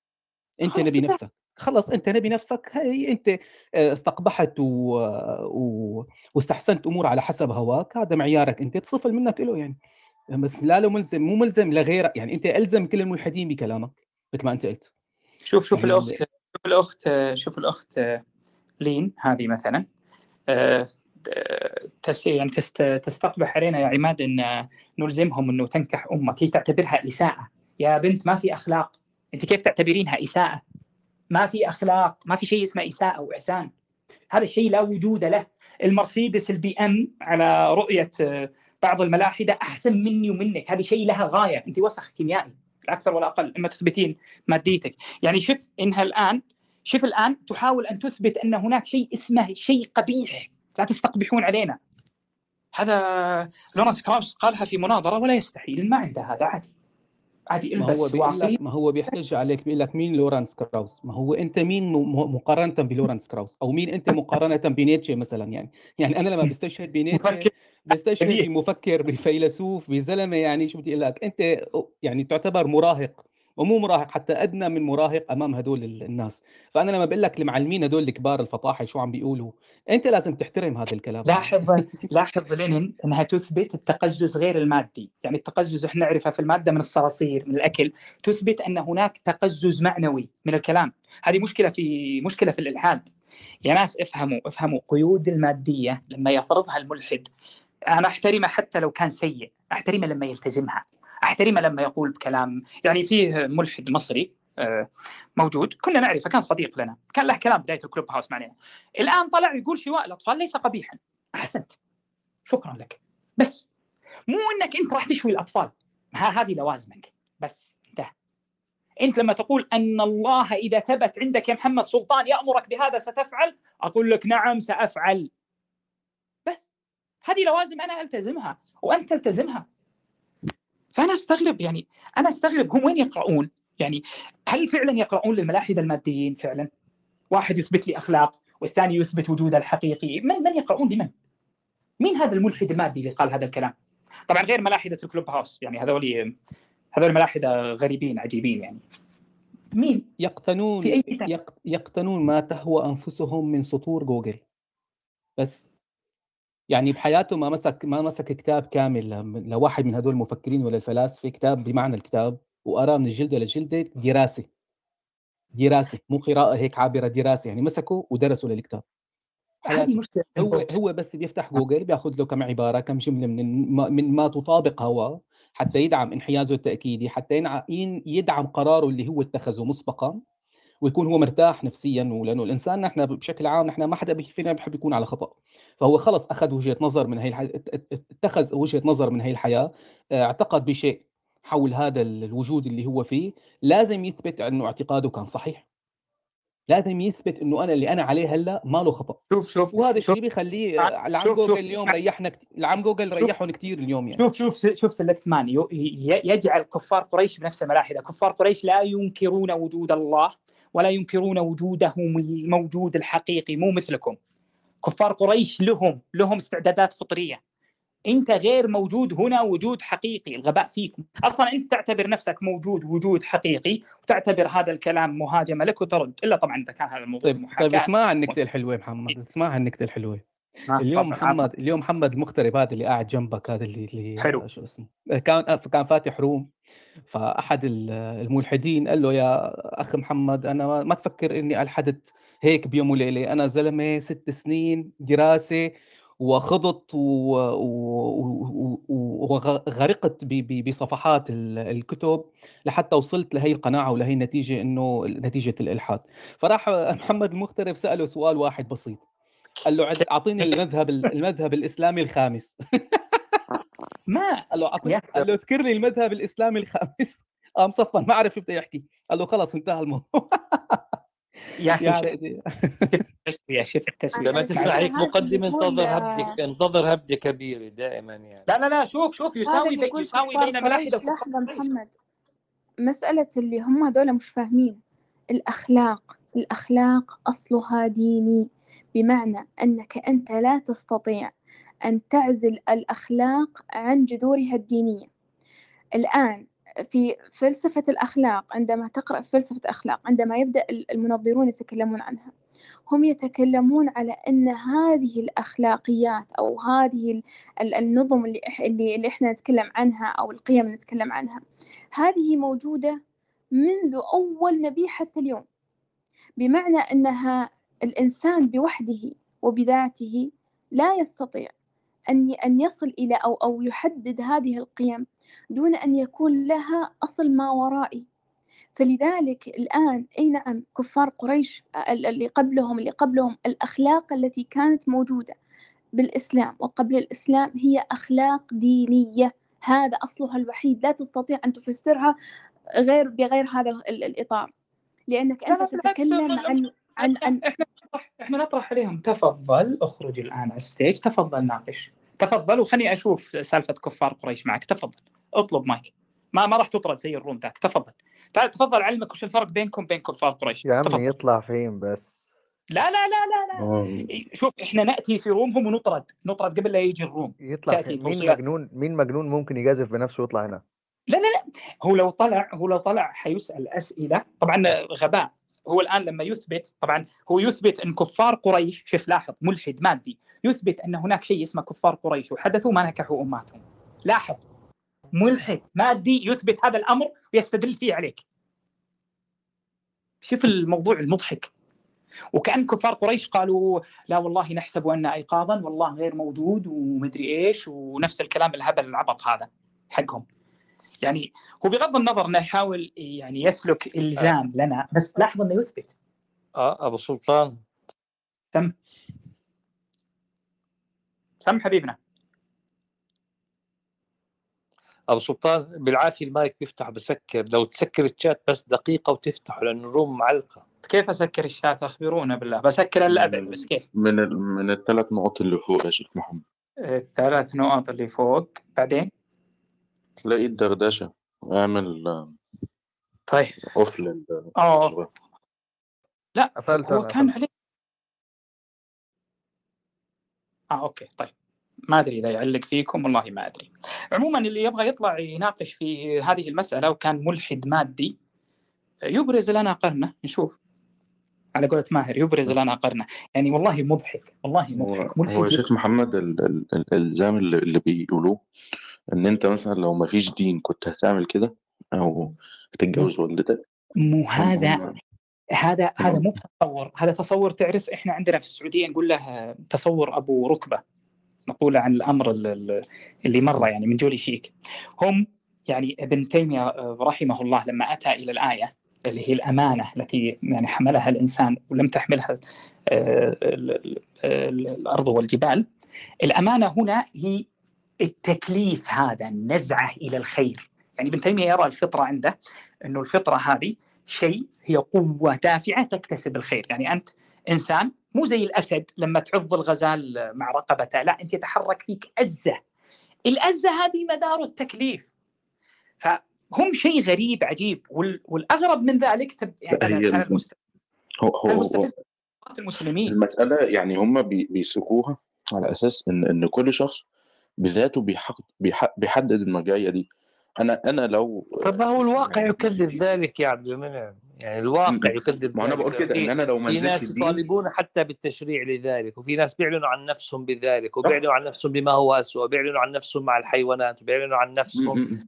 أنت نبي نفسك. خلص أنت نبي نفسك هي أنت آه، استقبحت و... و... واستحسنت أمور على حسب هواك هذا معيارك أنت تصفل منك له يعني. بس لا له ملزم مو ملزم لغيرك يعني أنت ألزم كل الملحدين بكلامك مثل ما أنت قلت. شوف شوف يعني الأخت شوف الأخت شوف الأخت لين هذه مثلا. آه، يعني تستقبح علينا يا عماد إن نلزمهم إنه تنكح أمك. هي تعتبرها إساءة. يا بنت ما في أخلاق. أنت كيف تعتبرينها إساءة؟ ما في أخلاق ما في شيء اسمه إساءة واحسان هذا الشيء لا وجود له. المرسيدس البي إم على رؤية بعض الملاحدة أحسن مني ومنك. هذه شيء لها غاية. أنت وسخ كيميائي لا أكثر ولا أقل أما تثبتين ماديتك. يعني شوف إنها الآن شوف الآن تحاول أن تثبت أن هناك شيء اسمه شيء قبيح. لا تستقبحون علينا. هذا لورنس كراوس قالها في مناظرة ولا يستحيل. ما عنده هذا عادي. عادي ما هو البس بيقول واقي. لك ما هو بيحتج عليك بيقول لك مين لورانس كراوس؟ ما هو أنت مين مقارنة بلورانس كراوس؟ أو مين أنت مقارنة بنيتشه مثلا يعني؟ يعني أنا لما بستشهد بنيتشه بستشهد بمفكر بفيلسوف بزلمة يعني شو بدي أقول لك؟ أنت يعني تعتبر مراهق. ومو مراهق حتى أدنى من مراهق أمام هدول ال- الناس. فأنا لما بقول لك المعلمين هدول الكبار الفطاحل شو عم بيقولوا أنت لازم تحترم هذا الكلام. لاحظ لاحظ لينين إنها تثبت التقزز غير المادي، يعني التقزز إحنا نعرفه في المادة من الصراصير من الأكل، تثبت أن هناك تقزز معنوي من الكلام، هذه مشكلة في مشكلة في الإلحاد. يا ناس افهموا افهموا قيود المادية لما يفرضها الملحد. أنا أحترمه حتى لو كان سيء، أحترمه لما يلتزمها، احترمه لما يقول بكلام، يعني فيه ملحد مصري آه، موجود كنا نعرفه كان صديق لنا كان له كلام بداية الكلوب هاوس معنا الآن طلع يقول شواء الأطفال ليس قبيحا. أحسنت. شكرا لك. بس. مو إنك أنت راح تشوي الأطفال. ها هذه لوازمك. بس. انتهى. أنت لما تقول أن الله إذا ثبت عندك يا محمد سلطان يأمرك بهذا ستفعل أقول لك نعم سأفعل. بس. هذه لوازم أنا ألتزمها وأنت تلتزمها. فأنا أستغرب يعني أنا أستغرب هم وين يقرؤون؟ يعني هل فعلا يقرؤون للملاحدة الماديين فعلا؟ واحد يثبت لي أخلاق والثاني يثبت وجوده الحقيقي من من يقرؤون لمن؟ مين هذا الملحد المادي اللي قال هذا الكلام؟ طبعا غير ملاحدة الكلوب هاوس يعني هذول هذول ملاحدة غريبين عجيبين يعني. مين يقتنون يقتنون ما تهوى أنفسهم من سطور جوجل. بس يعني بحياته ما مسك ما مسك كتاب كامل لواحد من هدول المفكرين ولا الفلاسفة. كتاب بمعنى الكتاب وقراه من الجلده للجلده دراسة. دراسة مو قراءة هيك عابرة دراسة. يعني مسكوا ودرسوا للكتاب. هو هو بس بيفتح جوجل بياخذ له كم عبارة كم جملة من من ما تطابق هواه حتى يدعم انحيازه التأكيدي حتى يدعم قراره اللي هو اتخذه مسبقا. ويكون هو مرتاح نفسيا ولأنه الإنسان نحن بشكل عام نحن ما حدا فينا بحب يكون على خطأ. فهو خلص أخذ وجهة نظر من هي الحياة اتخذ وجهة نظر من هي الحياة آه، اعتقد بشيء حول هذا ال- الوجود اللي هو فيه. لازم يثبت أنه اعتقاده كان صحيح. لازم يثبت أنه أنا اللي أنا عليه هلأ ما له خطأ. شوف شوف وهذا الشيء بيخليه آه، لعم شوف جوجل شوف اليوم ريحنا كت... لعم جوجل ريحهم كثير اليوم يعني. شوف شوف شوف سلكت مان يجعل كفار قريش بنفس الملاحده، كفار قريش لا ينكرون وجود الله. ولا ينكرون وجوده الموجود الحقيقي مو مثلكم. كفار قريش لهم لهم استعدادات فطرية. أنت غير موجود هنا وجود حقيقي، الغباء فيكم، أصلا أنت تعتبر نفسك موجود وجود حقيقي وتعتبر هذا الكلام مهاجمه لك وترد، إلا طبعا إذا كان هذا الموضوع طيب طيب اسمع النكتة الحلوة محمد اسمع النكتة الحلوة اليوم تفضل، محمد اليوم محمد المغترب هذا اللي قاعد جنبك هذا اللي اللي حلو. شو اسمه كان كان فاتح روم فأحد ال- الملحدين قال له يا أخ محمد أنا ما- تفكر إني ألحدت هيك بيوم وليلة أنا زلمة ست سنين دراسة وخضت وغرقت بصفحات ال- الكتب لحتى وصلت لهي القناعة ولهي النتيجة إنه نتيجة الإلحاد. فراح محمد المغترب سأله سؤال واحد بسيط. قال له عد- أعطيني المذهب المذهب الإسلامي الخامس. ما؟ قال له اعطيني يا قال له اذكر لي المذهب الإسلامي الخامس. قام صفن ما عرف شو بده يحكي. قال له خلص انتهى الموضوع. يا أخي شوف يعني التسويه شوف التسويه لما تسمع هيك مقدمة انتظر هبدة انتظر هبدة كبيرة دائما يعني. لا لا لا شوف شوف يساوي بي يساوي بين ملاحدة محمد مسألة اللي هم هذول مش فاهمين. الأخلاق الأخلاق أصلها ديني. بمعنى أنك أنت لا تستطيع أن تعزل الأخلاق عن جذورها الدينية. الآن في فلسفة الأخلاق عندما تقرأ فلسفة الأخلاق عندما يبدأ المنظرون يتكلمون عنها هم يتكلمون على أن هذه الأخلاقيات أو هذه ال- ال- النظم اللي, اللي إحنا نتكلم عنها أو القيم اللي نتكلم عنها هذه موجودة منذ أول نبي حتى اليوم. بمعنى أنها الإنسان بوحده وبذاته لا يستطيع أن أن يصل إلى أو أو يحدد هذه القيم دون أن يكون لها أصل ما ورائي. فلذلك الآن أي نعم كفار قريش ال- اللي قبلهم اللي قبلهم الأخلاق التي كانت موجودة بالإسلام وقبل الإسلام هي أخلاق دينية. هذا أصلها الوحيد. لا تستطيع أن تفسرها غير بغير هذا ال- ال- الإطار. لأنك أنت تتكلم عن عن عن إحنا نطرح إحنا نطرح عليهم. تفضل اخرج الآن على الستيج. تفضل ناقش. تفضل وخليني أشوف سالفة كفار قريش معك. تفضل. اطلب مايك. ما ما راح تطرد زي الروم ذاك. تفضل. تعال تفضل علمك وش الفرق بينكم بين كفار قريش. يا عمي تفضل. يطلع فين بس. لا لا لا لا لا. شوف إحنا نأتي في رومهم ونطرد. نطرد قبل لا يجي الروم. يطلع فين مين مجنون مين مجنون ممكن يجازف بنفسه ويطلع هنا؟ لا لا لا. هو لو طلع هو لو طلع حيسأل أسئلة. طبعا غباء. هو الآن لما يثبت طبعا هو يثبت أن كفار قريش شوف لاحظ ملحد مادي يثبت أن هناك شيء اسمه كفار قريش وحدثوا ما نكحوا أمهاتهم. لاحظ ملحد مادي يثبت هذا الأمر ويستدل فيه عليك. شوف الموضوع المضحك. وكأن كفار قريش قالوا لا والله نحسب أن ايقاظا والله غير موجود ومدري إيش ونفس الكلام الهبل العبط هذا حقهم. يعني هو بغض النظر إنه يحاول يعني يسلك إلزام لنا بس لاحظ إنه يثبت. آه أبو سلطان. سم. سم حبيبنا. أبو سلطان بالعافية المايك بيفتح بسكر. لو تسكر الشات بس دقيقة وتفتحه لأنه الروم معلقة. كيف أسكر الشات؟ أخبرونا بالله. بسكر الابد بس كيف؟ من ال... من الثلاث نقط اللي فوق يا شيخ محمد. الثلاث نقط اللي فوق. بعدين؟ تلاقي الدردشة اعمل طيب. اوف لل آه. لا قفلت هو أنا كان. عليه. آه أوكي طيب. ما أدري إذا يعلق فيكم والله ما أدري. عموما اللي يبغى يطلع يناقش في هذه المسألة وكان ملحد مادي يبرز لنا قرنه نشوف. على قولة ماهر يبرز لنا قرنه. يعني والله مضحك والله هو مضحك هو يا ملحد شيخ محمد ال... ال... ال- الألزام اللي, اللي بيقولوه إن أنت مثلا لو ما فيش دين كنت هتعمل كده أو هتتجوز والدتك؟ مو هذا هذا هذا مو تصور هذا تصور تعرف إحنا عندنا في السعودية نقول له تصور أبو ركبة نقول عن الأمر ال- ال- اللي مر يعني من جولي شيك هم يعني ابن تيمية آه، رحمه الله لما أتى إلى الآية اللي هي الأمانة التي يعني حملها الإنسان ولم تحملها آه، ال- ال- ال- الأرض والجبال الأمانة هنا هي التكليف هذا النزعة إلى الخير. يعني ابن تيمية يرى الفطرة عنده إنه الفطرة هذه شيء هي قوة دافعة تكتسب الخير. يعني أنت إنسان مو زي الأسد لما تعض الغزال مع رقبته لا أنت يتحرك فيك أزة. الأزة هذه مدار التكليف. فهم شيء غريب عجيب وال- والأغرب من ذلك تب... يعني أنا المست... هو هو أنا هو مستفز المسلمين. المسألة يعني هم بي- بيسوقوها على أساس إن إن كل شخص بذاته بيحدد المرجعية دي. أنا أنا لو طب ما هو الواقع يكذب ذلك يا عبد المنعم. يعني الواقع يكذب ما أنا ذلك. بقول كده في أنا لو ما في ناس يطالبون حتى بالتشريع لذلك وفي ناس بيعلنوا عن نفسهم بذلك وبيعلنوا عن نفسهم بما هو أسوأ بيعلنوا عن نفسهم مع الحيوانات وبيعلنوا عن نفسهم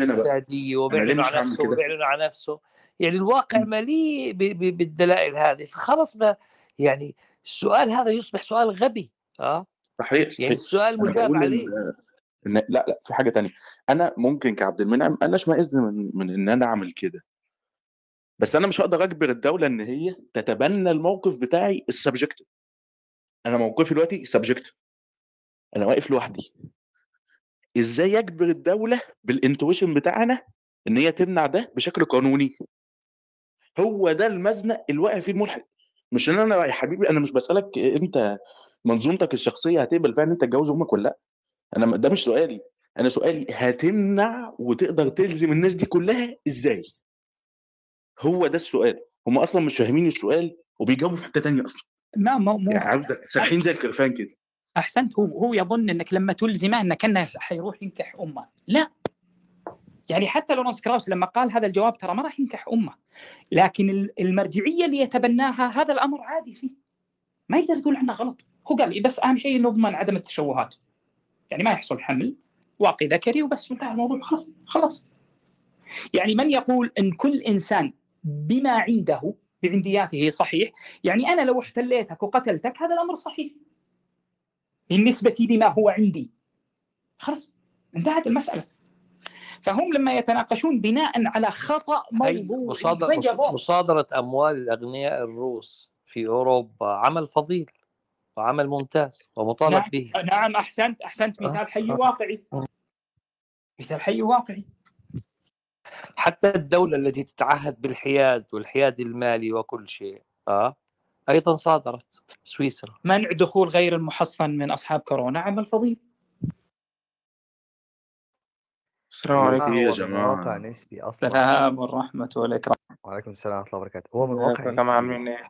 أنا ليه وبيعلنوا عن نفسه؟ وبيعلنوا عن نفسه. يعني الواقع مليء بالدلائل هذه. فخلص ما يعني السؤال هذا يصبح سؤال غبي آه؟ صحيح يعني صحيح. السؤال أنا مجاب عليه. إن لأ لأ في حاجة تانية. أنا ممكن كعبد المنعم أنا اشمئز من من إن أنا أعمل كده. بس أنا مش هقدر أجبر الدولة إن هي تتبنى الموقف بتاعي ال subjective أنا موقفي دلوقتي subjective أنا واقف لوحدي. إزاي اجبر الدولة بالانتويشن بتاعنا إن هي تمنع ده بشكل قانوني؟ هو ده المزنق اللي واقع فيه الملحد. مش إن أنا يا حبيبي أنا مش بسألك انت منظومتك الشخصية هتقبل فعلا أنت تتجوز أمك ولا لأ؟ أنا ده مش سؤالي. أنا سؤالي هتمنع وتقدر تلزم الناس دي كلها إزاي؟ هو ده السؤال. هم أصلا مش فاهمين السؤال وبيجاوبوا في حتة تانية أصلا. ما مو مو يعني عارف زي- سارحين زي الخرفان كده. أحسنت. هو هو يظن إنك لما تلزمه انه كأنه حيروح ينكح أمه. لا. يعني حتى لورنس كراوس لما قال هذا الجواب ترى ما راح ينكح أمه. لكن ال- المرجعية اللي يتبناها هذا الأمر عادي فيه. ما يقدر يقول عنه غلط. هو قال لي بس أهم شيء نضمن عدم التشوهات. يعني ما يحصل حمل واقي ذكري وبس انتهى الموضوع خلاص خلاص. يعني من يقول إن كل إنسان بما عنده بعندياته صحيح يعني أنا لو احتليتك وقتلتك هذا الأمر صحيح. بالنسبة لما هو عندي. خلاص انتهت المسألة. فهم لما يتناقشون بناء على خطأ موضوعي مصادرة؟ مصادرة أموال الأغنياء الروس في أوروبا عمل فضيل. وعمل ممتاز ومطالب نعم به. نعم أحسنت أحسنت. مثال حي آه. واقعي. مثال حي واقعي. حتى الدولة التي تتعهد بالحياد والحياد المالي وكل شيء آه أيضا صادرت سويسرا. منع دخول غير المحصن من أصحاب كورونا. عمل فضيل. السلام عليكم. يا من واقع جماعة نسبي أصلا. السلام والرحمة والإكرام. وعليكم السلام ورحمة الله وبركاته. هو من واقع جماعة نسبي. عاملين إيه؟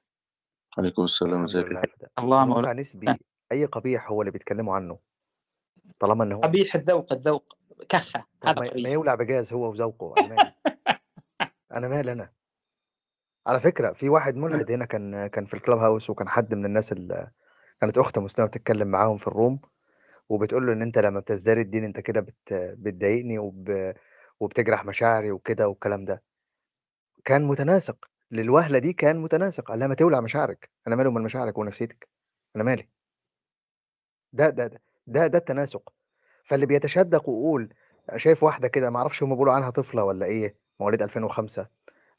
عليكم السلام الحمد ازيك لله. الله من واقع مولانا نسبي أي قبيح هو اللي بيتكلموا عنه؟ طالما إن هو قبيح الذوق الذوق. كخة طب هذا ما ما قبيح. يولع بجاز هو وذوقه أنا مالي. أنا مالي أنا. على فكرة في واحد ملحد هنا كان كان في الكلاب هاوس وكان حد من الناس اللي كانت أخت مسلمة بتتكلم معاهم في الروم وبتقول له إن أنت لما بتزدري الدين أنت كده بت... بتضايقني وب... وبتجرح مشاعري وكده والكلام ده. كان متناسق. للوهلة دي كان متناسق قال لها ما تولع مشاعرك أنا مالي ومال مشاعرك ونفسيتك أنا مالي. ده ده ده ده, ده التناسق. فاللي بيتشدق ويقول شايف واحدة كده ما أعرفش هم بيقولوا عنها طفلة ولا إيه مواليد 2005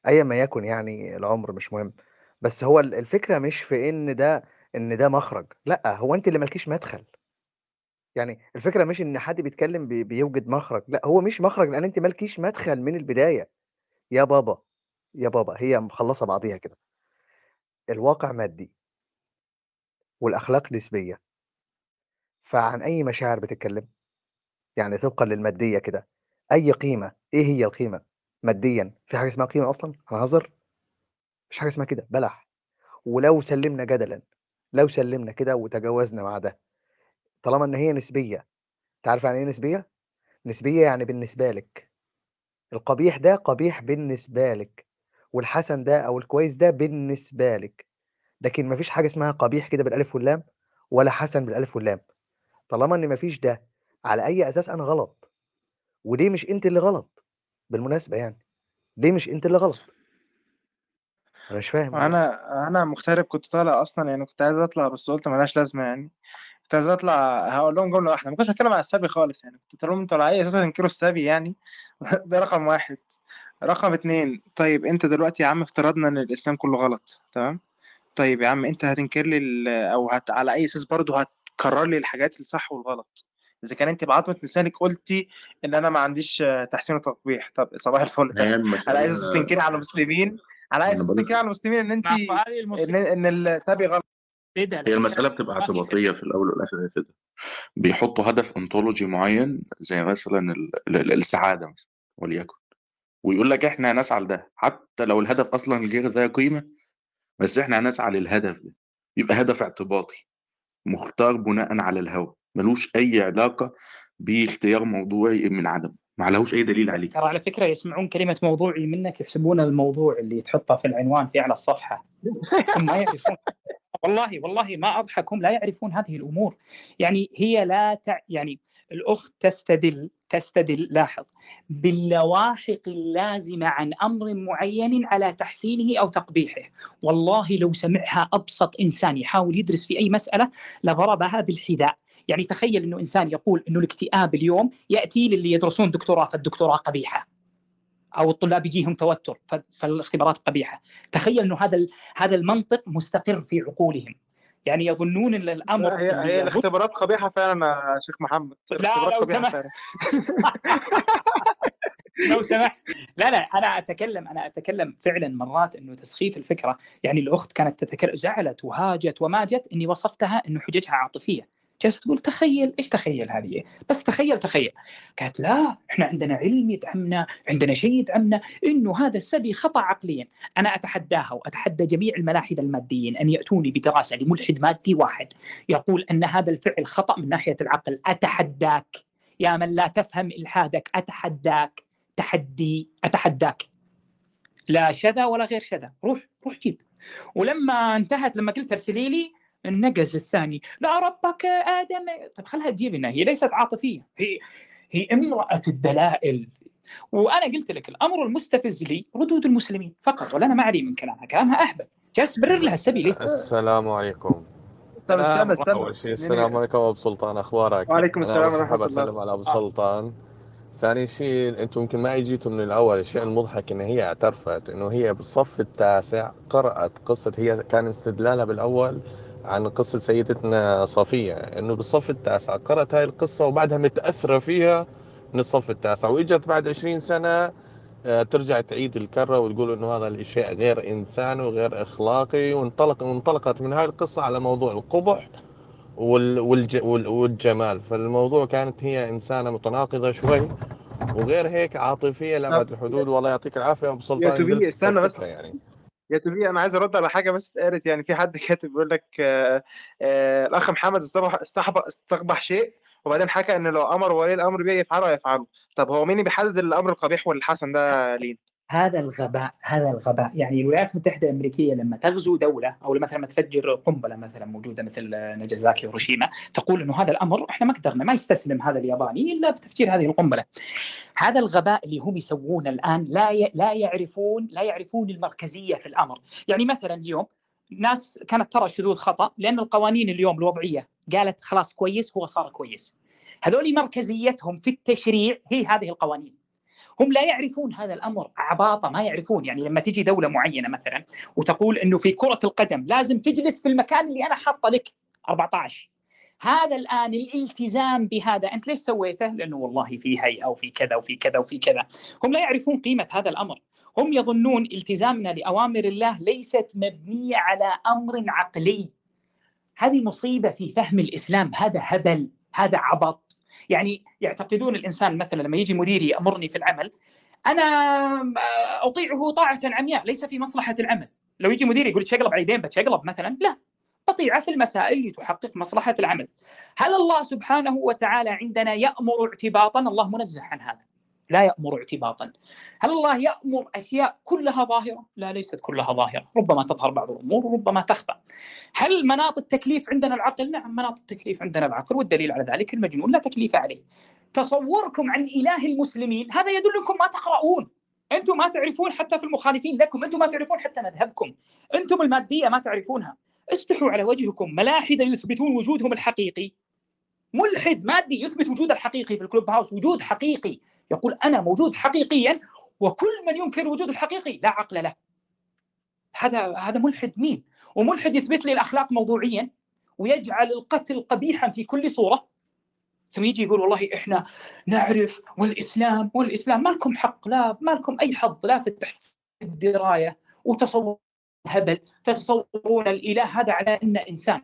ايا ما يكن يعني العمر مش مهم. بس هو ال- الفكرة مش في إن ده إن ده مخرج لأ هو أنت اللي مالكيش مدخل. يعني الفكرة مش إن حد بيتكلم بي- بيوجد مخرج لأ هو مش مخرج لأن أنت مالكيش مدخل من البداية. يا بابا. يا بابا هي مخلصة بعضيها كده. الواقع مادي. والأخلاق نسبية. فعن أي مشاعر بتتكلم؟ يعني طبقا للمادية كده. أي قيمة؟ إيه هي القيمة؟ ماديا. في حاجة اسمها قيمة أصلا؟ هنهزر مش حاجة اسمها كده. بلح. ولو سلمنا جدلا. لو سلمنا كده وتجاوزنا مع ده. طالما إن هي نسبية. تعرف يعني إيه نسبية؟ نسبية يعني بالنسبة لك. القبيح ده قبيح بالنسبة لك. والحسن ده أو الكويس ده بالنسبة لك. لكن مفيش حاجة اسمها قبيح كده بالألف واللام ولا حسن بالألف واللام. طالما إن مفيش ده على أي أساس أنا غلط؟ وليه مش أنت اللي غلط؟ بالمناسبة يعني. ليه مش أنت اللي غلط؟ أنا مش فاهم والله أنا أنا مغترب كنت طالع أصلا يعني كنت عايز أطلع بس قلت ملهاش لازمة يعني. كنت عايز أطلع هقول لهم جملة واحدة. ما كنتش بتكلم على السبي خالص يعني. كنت لهم أنتوا اي أساس السبي يعني. ده رقم واحد. رقم اتنين. طيب انت دلوقتي يا عم افترضنا ان الإسلام كله غلط تمام؟ طيب يا عم انت هتنكر لي ال- أو هت على أي أساس برضه هتقرر لي الحاجات الصح والغلط؟ إذا كان انت بعظمة لسانك قلتي إن أنا ما عنديش آه، تحسين وتقبيح طب صباح الفل. طيب على أي أساس بتنكري على المسلمين؟ على أي أساس بقول بتنكري على المسلمين إن انت إن إن السبي غلط؟ إيه ده هي المسألة بتبقى ما في فكرة اعتباطية في الأول والآخر هي كده. بيحطوا هدف انطولوجي معين زي مثلا ال- ال- السعادة مثلا وليكن. ويقول لك إحنا هنسعى لده حتى لو الهدف أصلا غير ذا قيمة بس إحنا هنسعى للهدف ده يبقى هدف اعتباطي مختار بناء على الهوى ملوش أي علاقة باختيار موضوعي من عدم ما لهوش أي دليل عليه. ترى على فكرة يسمعون كلمة موضوعي منك يحسبون الموضوع اللي تحطه في العنوان في أعلى الصفحة. هم ما يعرفون. والله والله ما أضحك هم لا يعرفون هذه الأمور. يعني هي لا تع... يعني الأخت تستدل تستدل لاحظ باللواحق اللازمة عن أمر معين على تحسينه أو تقبيحه. والله لو سمعها أبسط إنسان يحاول يدرس في أي مسألة لضربها بالحذاء. يعني تخيل إنه إنسان يقول إنه الاكتئاب اليوم يأتي للي يدرسون دكتوراه فالدكتوراه قبيحة. أو الطلاب يجيهم توتر فالاختبارات قبيحة. تخيل إنه هذا هذا المنطق مستقر في عقولهم. يعني يظنون إن الأمر لا هي هي الاختبارات قبيحة فعلا يا شيخ محمد. لا لو سمحت. لو سمحت. لا لا أنا أتكلم أنا أتكلم فعلا مرات إنه تسخيف الفكرة. يعني الأخت كانت تتكلم زعلت وهاجت وماجت إني وصفتها إنه حججها عاطفية. جالسة تقول تخيل إيش تخيل هذه؟ بس تخيل تخيل. قالت لا إحنا عندنا علم يدعمنا عندنا شيء يدعمنا إنه هذا السبي خطأ عقليا. أنا أتحداها وأتحدى جميع الملاحدة الماديين أن يأتوني بدراسة لملحد مادي واحد يقول أن هذا الفعل خطأ من ناحية العقل. أتحداك. يا من لا تفهم إلحادك أتحداك. تحدي أتحداك. لا شذا ولا غير شذا. روح روح جيب. ولما انتهت لما قلت ارسلي لي النقز الثاني. لا ربك آدم. طيب خلها تجيب لنا. هي ليست عاطفية. هي هي امرأة الدلائل. وأنا قلت لك الأمر المستفز لي ردود المسلمين فقط ولا أنا ما علي من كلامها. كلامها أهبل. جالس برر لها السبيل السلام عليكم. طب استنى استنى أول شيء السلام عليكم أبو سلطان أخبارك؟ وعليكم السلام حاب الله. أسلم على أبو سلطان. ثاني شيء أنتم يمكن ما جيتوا من الأول الشيء المضحك إن هي اعترفت إنه هي بالصف التاسع قرأت قصة هي كان استدلالها بالأول عن قصة سيدتنا صفية إنه بالصف التاسع قرأت هاي القصة وبعدها متأثرة فيها من الصف التاسع وإجت بعد 20 سنة آه، ترجع تعيد الكرة وتقول إنه هذا الشيء غير إنساني وغير أخلاقي وانطلق وانطلقت من هاي القصة على موضوع القبح وال والج وال والجمال. فالموضوع كانت هي إنسانة متناقضة شوي وغير هيك عاطفية لابعد الحدود والله يعطيك العافية ابو يا سلطان توبي قدرت استنى بس. يعني. يا توبي أنا عايز أرد على حاجة بس اتقالت يعني في حد كاتب بيقول لك آه آه الأخ محمد استبح استحب- استقبح شيء وبعدين حكى إن لو أمر ولي الأمر بيه يفعله هيفعله طب هو مين اللي بيحدد الأمر القبيح والحسن ده لين؟ هذا الغباء هذا الغباء يعني الولايات المتحدة الأمريكية لما تغزو دولة أو مثلا لما تفجر قنبلة مثلا موجودة مثل ناجازاكي وهيروشيما تقول إنه هذا الأمر إحنا ما قدرنا ما يستسلم هذا الياباني إلا بتفجير هذه القنبلة. هذا الغباء اللي هم يسوونه الآن لا ي... لا يعرفون لا يعرفون المركزية في الأمر، يعني مثلا اليوم ناس كانت ترى شذوذ خطأ لأن القوانين اليوم الوضعية قالت خلاص كويس هو صار كويس. هذول مركزيتهم في التشريع هي هذه القوانين. هم لا يعرفون هذا الأمر عباطة ما يعرفون. يعني لما تجي دولة معينة مثلا وتقول إنه في كرة القدم لازم تجلس في المكان اللي أنا حاطة لك 14 هذا الآن الالتزام بهذا. أنت ليش سويته؟ لأنه والله في هيئة وفي كذا وفي كذا وفي كذا، هم لا يعرفون قيمة هذا الأمر، هم يظنون التزامنا لأوامر الله ليست مبنية على أمر عقلي. هذه مصيبة في فهم الإسلام، هذا هبل، هذا عبط، يعني يعتقدون الإنسان مثلا لما يجي مديري يأمرني في العمل أنا أطيعه طاعة عمياء ليس في مصلحة العمل. لو يجي مديري يقول تشقلب عيدين بتشقلب مثلا؟ لا. بطيعه في المسائل اللي تحقق مصلحة العمل. هل الله سبحانه وتعالى عندنا يأمر اعتباطا؟ الله منزه عن هذا. لا يأمر اعتباطا. هل الله يأمر أشياء كلها ظاهرة؟ لا ليست كلها ظاهرة. ربما تظهر بعض الأمور وربما تخفى هل مناط التكليف عندنا العقل؟ نعم مناط التكليف عندنا العقل والدليل على ذلك المجنون لا تكليف عليه. تصوركم عن إله المسلمين هذا يدلكم ما تقرؤون. أنتم ما تعرفون حتى في المخالفين لكم أنتم ما تعرفون حتى مذهبكم. أنتم المادية ما تعرفونها. استحوا على وجهكم ملاحدة يثبتون وجودهم الحقيقي. ملحد مادي يثبت وجود الحقيقي في الكلوب هاوس وجود حقيقي. يقول أنا موجود حقيقيا وكل من ينكر وجود الحقيقي لا عقل له. هذا هذا ملحد مين؟ وملحد يثبت لي الأخلاق موضوعيا ويجعل القتل قبيحا في كل صورة. ثم يجي يقول والله إحنا نعرف والإسلام والإسلام ما لكم حق لا ما لكم أي حظ لا في الدراية. وتصور هبل تتصورون الإله هذا على أنه إنسان.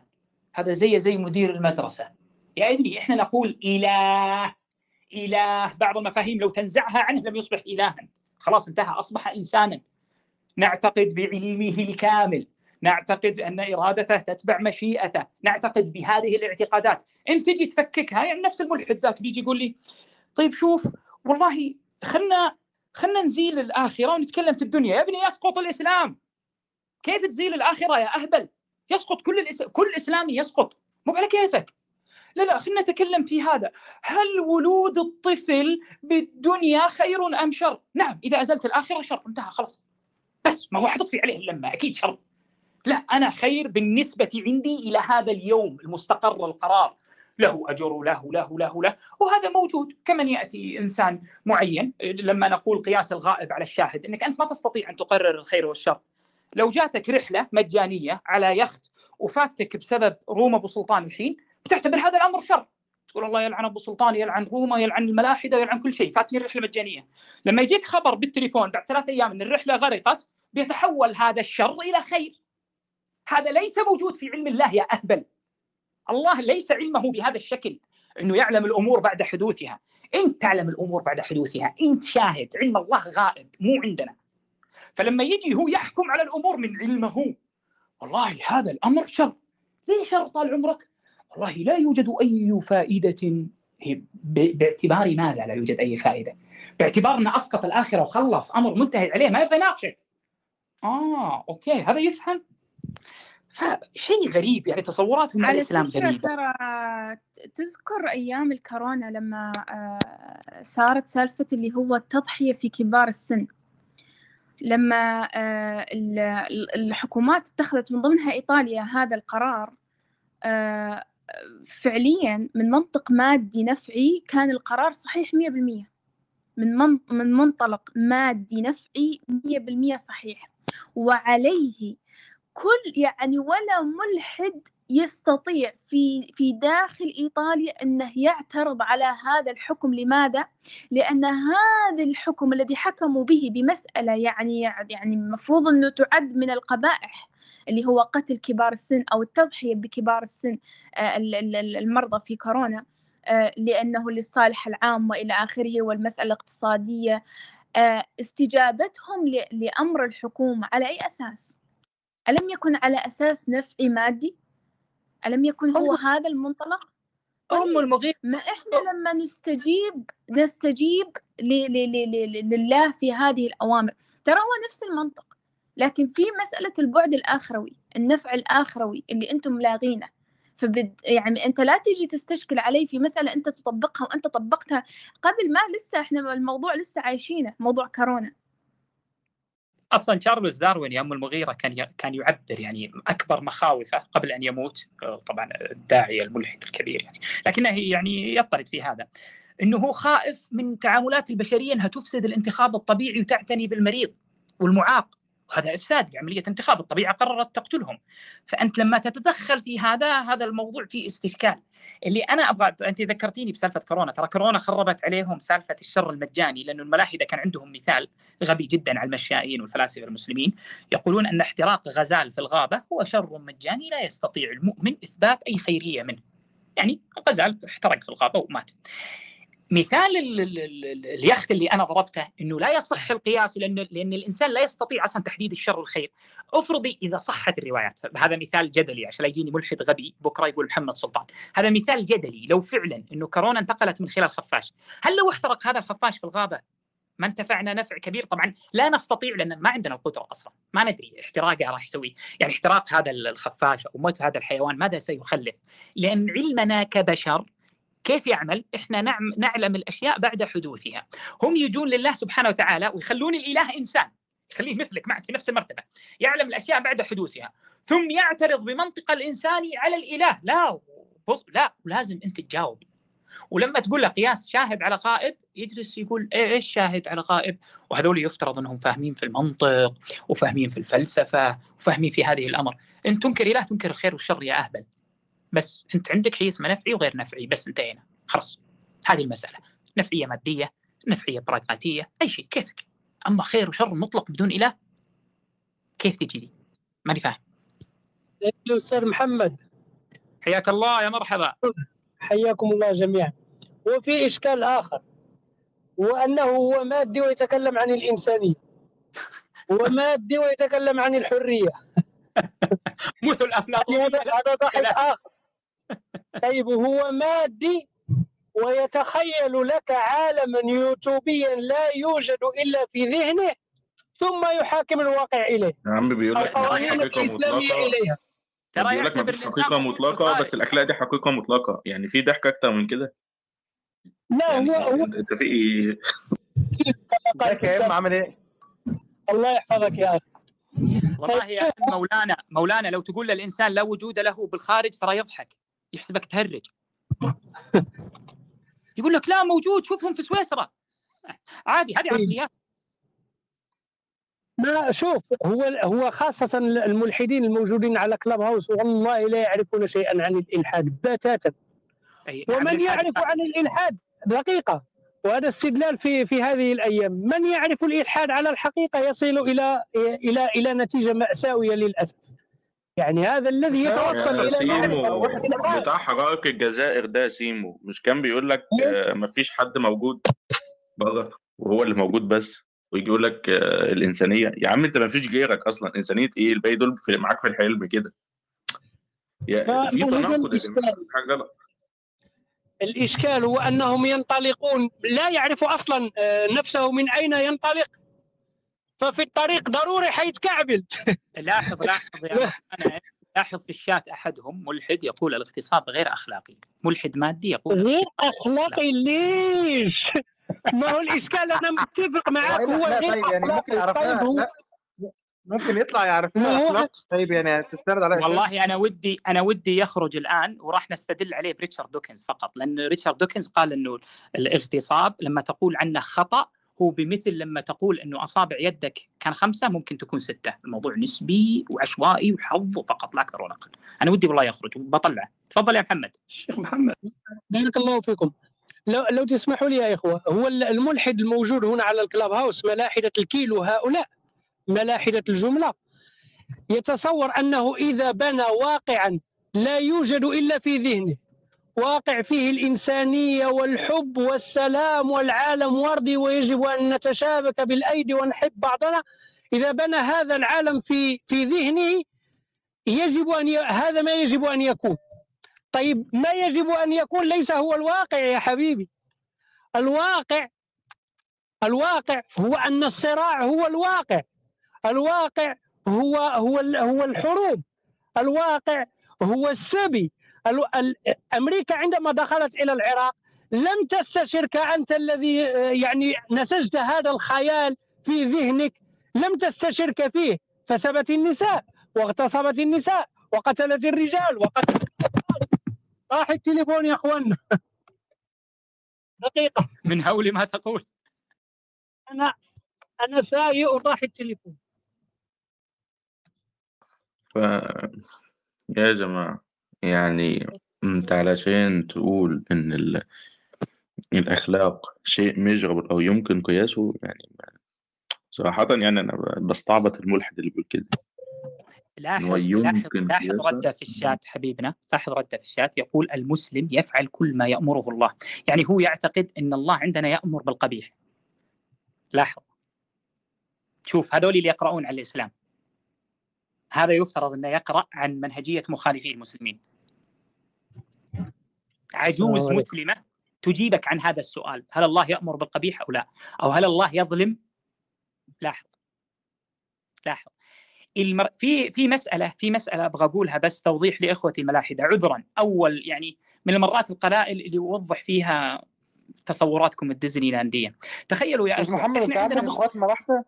هذا زي زي مدير المدرسة. يا ابني إحنا نقول إله إله. بعض المفاهيم لو تنزعها عنه لم يصبح الها. خلاص انتهى. أصبح انسانا. نعتقد بعلمه الكامل. نعتقد أن إرادته تتبع مشيئته. نعتقد بهذه الاعتقادات. أنت تجي تفككها يعني نفس الملحد ذاك بيجي يقول لي طيب شوف والله خلنا خلنا نزيل الآخرة ونتكلم في الدنيا. يا ابني يسقط الإسلام. كيف تزيل الآخرة يا أهبل؟ يسقط كل الإس... كل إسلامي يسقط. مو على كيفك. لا لا خلينا نتكلم في هذا. هل ولود الطفل بالدنيا خير أم شر؟ نعم إذا أزلت الآخرة شر انتهى خلاص. بس ما هو حتطفي عليه اللمة أكيد شر. لا أنا خير بالنسبة عندي إلى هذا اليوم المستقر القرار. له أجر له له له له. وهذا موجود كمن يأتي إنسان معين. لما نقول قياس الغائب على الشاهد إنك أنت ما تستطيع أن تقرر الخير والشر. لو جاتك رحلة مجانية على يخت وفاتك بسبب روما ابو سلطان الحين بتعتبر هذا الأمر شر. تقول الله يلعن أبو سلطان يلعن روما يلعن الملاحدة يلعن كل شيء فاتني الرحلة مجانيه لما يجيك خبر بالتليفون بعد ثلاث أيام إن الرحلة غرقت بيتحول هذا الشر إلى خير. هذا ليس موجود في علم الله يا أهبل. الله ليس علمه بهذا الشكل إنه يعلم الأمور بعد حدوثها. انت تعلم الأمور بعد حدوثها انت شاهد علم الله غائب مو عندنا. فلما يجي هو يحكم على الأمور من علمه والله هذا الأمر شر. ليه شر طال عمرك؟ والله لا يوجد أي فائدة باعتبار ماذا لا يوجد أي فائدة؟ باعتبار انه أسقط الآخرة وخلص أمر منتهي عليه ما يبغى يناقشك. آه أوكي هذا يفهم. فشيء غريب يعني تصوراتهم عن الإسلام غريبة. ترى تذكر أيام الكورونا لما صارت سالفة اللي هو التضحية في كبار السن. لما الحكومات اتخذت من ضمنها إيطاليا هذا القرار فعليا من منطق مادي نفعي كان القرار صحيح 100% من من منطلق مادي نفعي 100% صحيح. وعليه كل يعني ولا ملحد يستطيع في في داخل إيطاليا إنه يعترض على هذا الحكم لماذا؟ لأن هذا الحكم الذي حكموا به بمسألة يعني يعني المفروض إنه تعد من القبائح اللي هو قتل كبار السن أو التضحية بكبار السن المرضى في كورونا آه، لأنه للصالح العام وإلى آخره والمسألة اقتصادية آه، استجابتهم لأمر الحكومة على أي أساس؟ ألم يكن على أساس نفعي مادي؟ ألم يكن هو هذا المنطلق؟ أم طيب، المغيرة ما إحنا لما نستجيب نستجيب لله في هذه الأوامر ترى هو نفس المنطق لكن في مسألة البعد الآخروي النفع الآخروي اللي أنتم لاغينه فبد يعني أنت لا تيجي تستشكل علي في مسألة أنت تطبقها وأنت طبقتها قبل ما لسه إحنا الموضوع لسه عايشينه موضوع كورونا أصلا تشارلز داروين يا ام المغيرة كان كان يعبر يعني أكبر مخاوفه قبل أن يموت طبعا الداعيه الملحد الكبير يعني. لكنه يعني يطرد في هذا. إنه هو خائف من تعاملات البشرية إنها تفسد الانتخاب الطبيعي وتعتني بالمريض والمعاق. وهذا إفساد لعملية انتخاب الطبيعة قررت تقتلهم. فأنت لما تتدخل في هذا هذا الموضوع فيه استشكال. اللي أنا أبغى أنت ذكرتيني بسالفة كورونا. ترى كورونا خربت عليهم سالفة الشر المجاني لأنه الملاحدة كان عندهم مثال غبي جدا على المشائين والفلاسفة المسلمين. يقولون أن احتراق غزال في الغابة هو شر مجاني لا يستطيع المؤمن إثبات أي خيرية منه. يعني الغزال احترق في الغابة ومات. مثال اليخت اللي أنا ضربته إنه لا يصح القياس لأنه لأن الإنسان لا يستطيع أصلا تحديد الشر والخير. افرضي إذا صحت الروايات هذا مثال جدلي عشان لا يجيني ملحد غبي بكرة يقول محمد سلطان. هذا مثال جدلي لو فعلا إنه كورونا انتقلت من خلال خفاش هل لو احترق هذا الخفاش في الغابة ما انتفعنا نفع كبير؟ طبعا لا نستطيع لأن ما عندنا القدرة أصلا ما ندري احتراقه راح يسوي. يعني احتراق هذا الخفاش أو موت هذا الحيوان ماذا سيخلف؟ لأن علمنا كبشر كيف يعمل؟ إحنا نعم نعلم الأشياء بعد حدوثها. هم يجون لله سبحانه وتعالى ويخلون الإله إنسان، يخليه مثلك معك في نفس المرتبة، يعلم الأشياء بعد حدوثها، ثم يعترض بمنطق الانساني على الإله، لا لا لازم أنت تجاوب. ولما تقول له قياس شاهد على غائب يجلس يقول إيه، إيش شاهد على غائب؟ وهذول يفترض إنهم فاهمين في المنطق وفاهمين في الفلسفة وفاهمين في هذه الأمر، انت تنكر إله تنكر الخير والشر يا أهبل. بس انت عندك شيء اسمه نفعي وغير نفعي بس انتهينا خلاص. هذه المسألة. نفعية مادية نفعية براغماتية أي شيء كيفك. أما خير وشر مطلق بدون إله كيف تجي لي؟ ماني فاهم. أستاذ محمد حياك الله يا مرحبا. حياكم الله جميعا. وفي إشكال آخر وأنه هو مادي ويتكلم عن الإنسانية. ومادي ويتكلم عن الحرية. مثل افلاطون هذا ضحك آخر. طيب هو مادي ويتخيل لك عالما يوتوبيا لا يوجد إلا في ذهنه ثم يحاكم الواقع إليه. يا عم بيقول لك القوانين الإسلامية إليها. ترى بيقول لك مفيش حقيقة مطلقة بس الأخلاق دي حقيقة مطلقة. يعني في ضحك أكتر من كده. لا يعني هو هو انت في إيه ازيك يا ام عامل إيه؟ الله يحفظك يا أخي. والله يا مولانا مولانا لو تقول للإنسان لا وجود له بالخارج ترى يضحك. يحسبك تهرج. يقول لك لا موجود شوفهم في سويسرا. عادي هذه عقليات. ما شوف هو هو خاصة الملحدين الموجودين على كلاب هاوس والله لا يعرفون شيئا عن الإلحاد بتاتا. ومن يعرف عن الإلحاد؟ دقيقة. وهذا استدلال في في هذه الأيام. من يعرف الإلحاد على الحقيقة؟ يصل إلى إلى إلى نتيجة مأساوية للأسف. يعني هذا الذي يتوصل إلى سيمو بتاع حقائق الجزائر ده سيمو. مش كان بيقول لك آه ما فيش حد موجود بره وهو اللي موجود بس. ويجي يقول لك آه الإنسانية. يا عم أنت ما فيش غيرك أصلا. إنسانية إيه؟ الباقي دول في معاك في الحلم كده. في تناقض حاجة غلط. الإشكال هو أنهم ينطلقون. لا يعرف أصلا آه، نفسه من أين ينطلق. ففي الطريق ضروري حيتكعبل لاحظ لاحظ يا أنا لاحظ في الشات أحدهم ملحد يقول الاغتصاب غير أخلاقي. ملحد مادي يقول غير أخلاقي ليش؟ ما هو الإشكال أنا متفق معك هو غير طيب يعني ممكن طيب هو ممكن يطلع يعرف طيب يعني تستند على والله أنا ودي أنا ودي يخرج الآن وراح نستدل عليه بريتشارد دوكنز فقط لأن ريتشارد دوكنز قال إنه الاغتصاب لما تقول عنه خطأ هو بمثل لما تقول إنه أصابع يدك كان خمسة ممكن تكون ستة، الموضوع نسبي وعشوائي وحظ فقط لا أكثر ولا أقل. أنا ودي والله يخرج وبطلعه، تفضل يا محمد. شيخ محمد بارك الله فيكم. لو لو تسمحوا لي يا إخوة هو الملحد الموجود هنا على الكلاب هاوس ملاحدة الكيلو هؤلاء ملاحدة الجملة يتصور أنه إذا بنى واقعا لا يوجد إلا في ذهنه واقع فيه الإنسانية والحب والسلام والعالم وردي ويجب أن نتشابك بالأيدي ونحب بعضنا. إذا بنى هذا العالم في في ذهنه يجب أن ي... هذا ما يجب أن يكون. طيب ما يجب أن يكون ليس هو الواقع يا حبيبي. الواقع الواقع هو أن الصراع هو الواقع. الواقع هو هو هو الحروب. الواقع هو السبي. أمريكا عندما دخلت إلى العراق لم تستشرك انت الذي يعني نسجت هذا الخيال في ذهنك. لم تستشرك فيه فسبت النساء واغتصبت النساء وقتلت الرجال وقتلت راح التليفون يا اخوانا دقيقة. من هول ما تقول. أنا أنا سايق وراح التليفون. ف يا جماعة. يعني أنت علشان تقول إن ال... الأخلاق شيء ميجربل أو يمكن قياسه يعني صراحة يعني أنا بستعبط الملحد اللي بيقول كده. لاحظ لاحظ لاحظ رده في الشات حبيبنا لاحظ رده في الشات يقول المسلم يفعل كل ما يأمره الله. يعني هو يعتقد إن الله عندنا يأمر بالقبيح. لاحظ. شوف هذول اللي يقرؤون عن الإسلام. هذا يفترض إنه يقرأ عن منهجية مخالفي المسلمين. عجوز مسلمة تجيبك عن هذا السؤال هل الله يأمر بالقبيح أو لا؟ أو هل الله يظلم؟ لاحظ. لاحظ. المر... في في مسألة في مسألة أبغى أقولها بس توضيح لإخوتي الملاحده عذرا. أول يعني من المرات القلائل اللي اوضح فيها تصوراتكم الديزني لانديه تخيلوا يا أخي محمد انت عندك اخوات ملاحده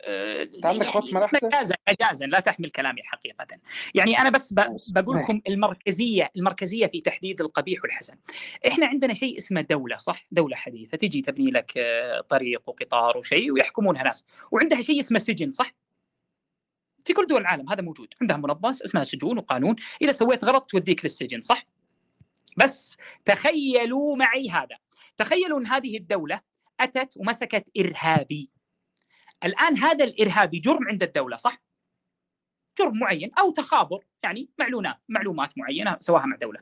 أنت عندك اخوات ملاحده مجازا مجازا لا تحمل كلامي حقيقة. يعني أنا بس. بقول لكم المركزية المركزية في تحديد القبيح والحسن إحنا عندنا شيء اسمه دولة صح؟ دولة حديثة تجي تبني لك طريق وقطار وشيء ويحكمونها ناس. وعندها شيء اسمه سجن صح؟ في كل دول العالم هذا موجود. عندها منظمة اسمها سجون وقانون. إذا سويت غلط توديك للسجن صح؟ بس تخيلوا معي هذا. تخيلوا إن هذه الدولة أتت ومسكت إرهابي. الآن هذا الارهابي جرم عند الدولة صح؟ جرم معين أو تخابر يعني معلومات معلومات معينة سواها مع دولة.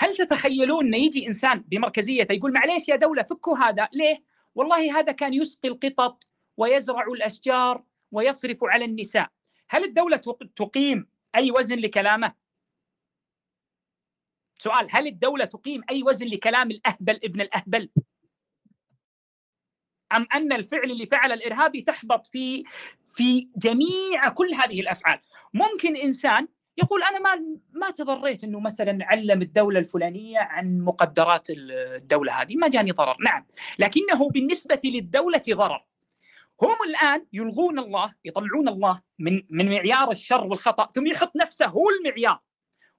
هل تتخيلون إن يجي إنسان بمركزيته يقول معليش يا دولة فكوا هذا ليه؟ والله هذا كان يسقي القطط ويزرع الأشجار ويصرف على النساء. هل الدولة تقيم أي وزن لكلامه؟ سؤال هل الدولة تقيم أي وزن لكلام الأهبل ابن الأهبل؟ أم أن الفعل اللي فعل الإرهابي تحبط في في جميع كل هذه الأفعال. ممكن إنسان يقول أنا ما ما تضريت أنه مثلا علم الدولة الفلانية عن مقدرات الدولة هذه ما جاني ضرر. نعم لكنه بالنسبة للدولة ضرر. هم الآن يلغون الله يطلعون الله من من معيار الشر والخطأ ثم يحط نفسه هو المعيار.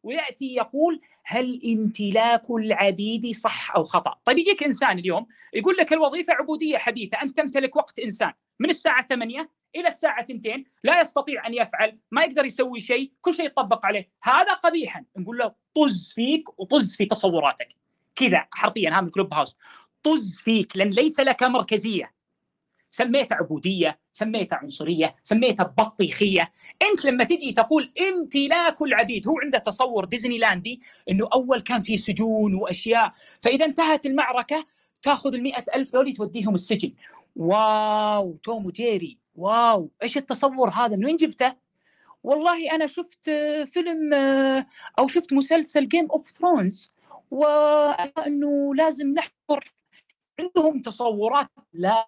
ويأتي يقول هل امتلاك العبيد صح أو خطأ؟ طيب يجيك إنسان اليوم يقول لك الوظيفة عبودية حديثة، أنت تمتلك وقت إنسان من الساعة 8 إلى الساعة 2 لا يستطيع أن يفعل، ما يقدر يسوي شيء، كل شيء يطبق عليه، هذا قبيحا، نقول له طز فيك وطز في تصوراتك. كذا حرفيا هذا الكلوب هاوس طز فيك لأن ليس لك مركزية سميتها عبودية، سميتها عنصرية، سميتها بطيخية، أنت لما تجي تقول امتلاك العبيد هو عنده تصور ديزني لاندي إنه أول كان في سجون وأشياء، فإذا انتهت المعركة تأخذ ال ألف دولار توديهم السجن. wow توم وجيري، wow إيش التصور هذا؟ من وين جبته؟ والله أنا شفت فيلم أو شفت مسلسل Game of Thrones وانه لازم نحضر عندهم تصورات لا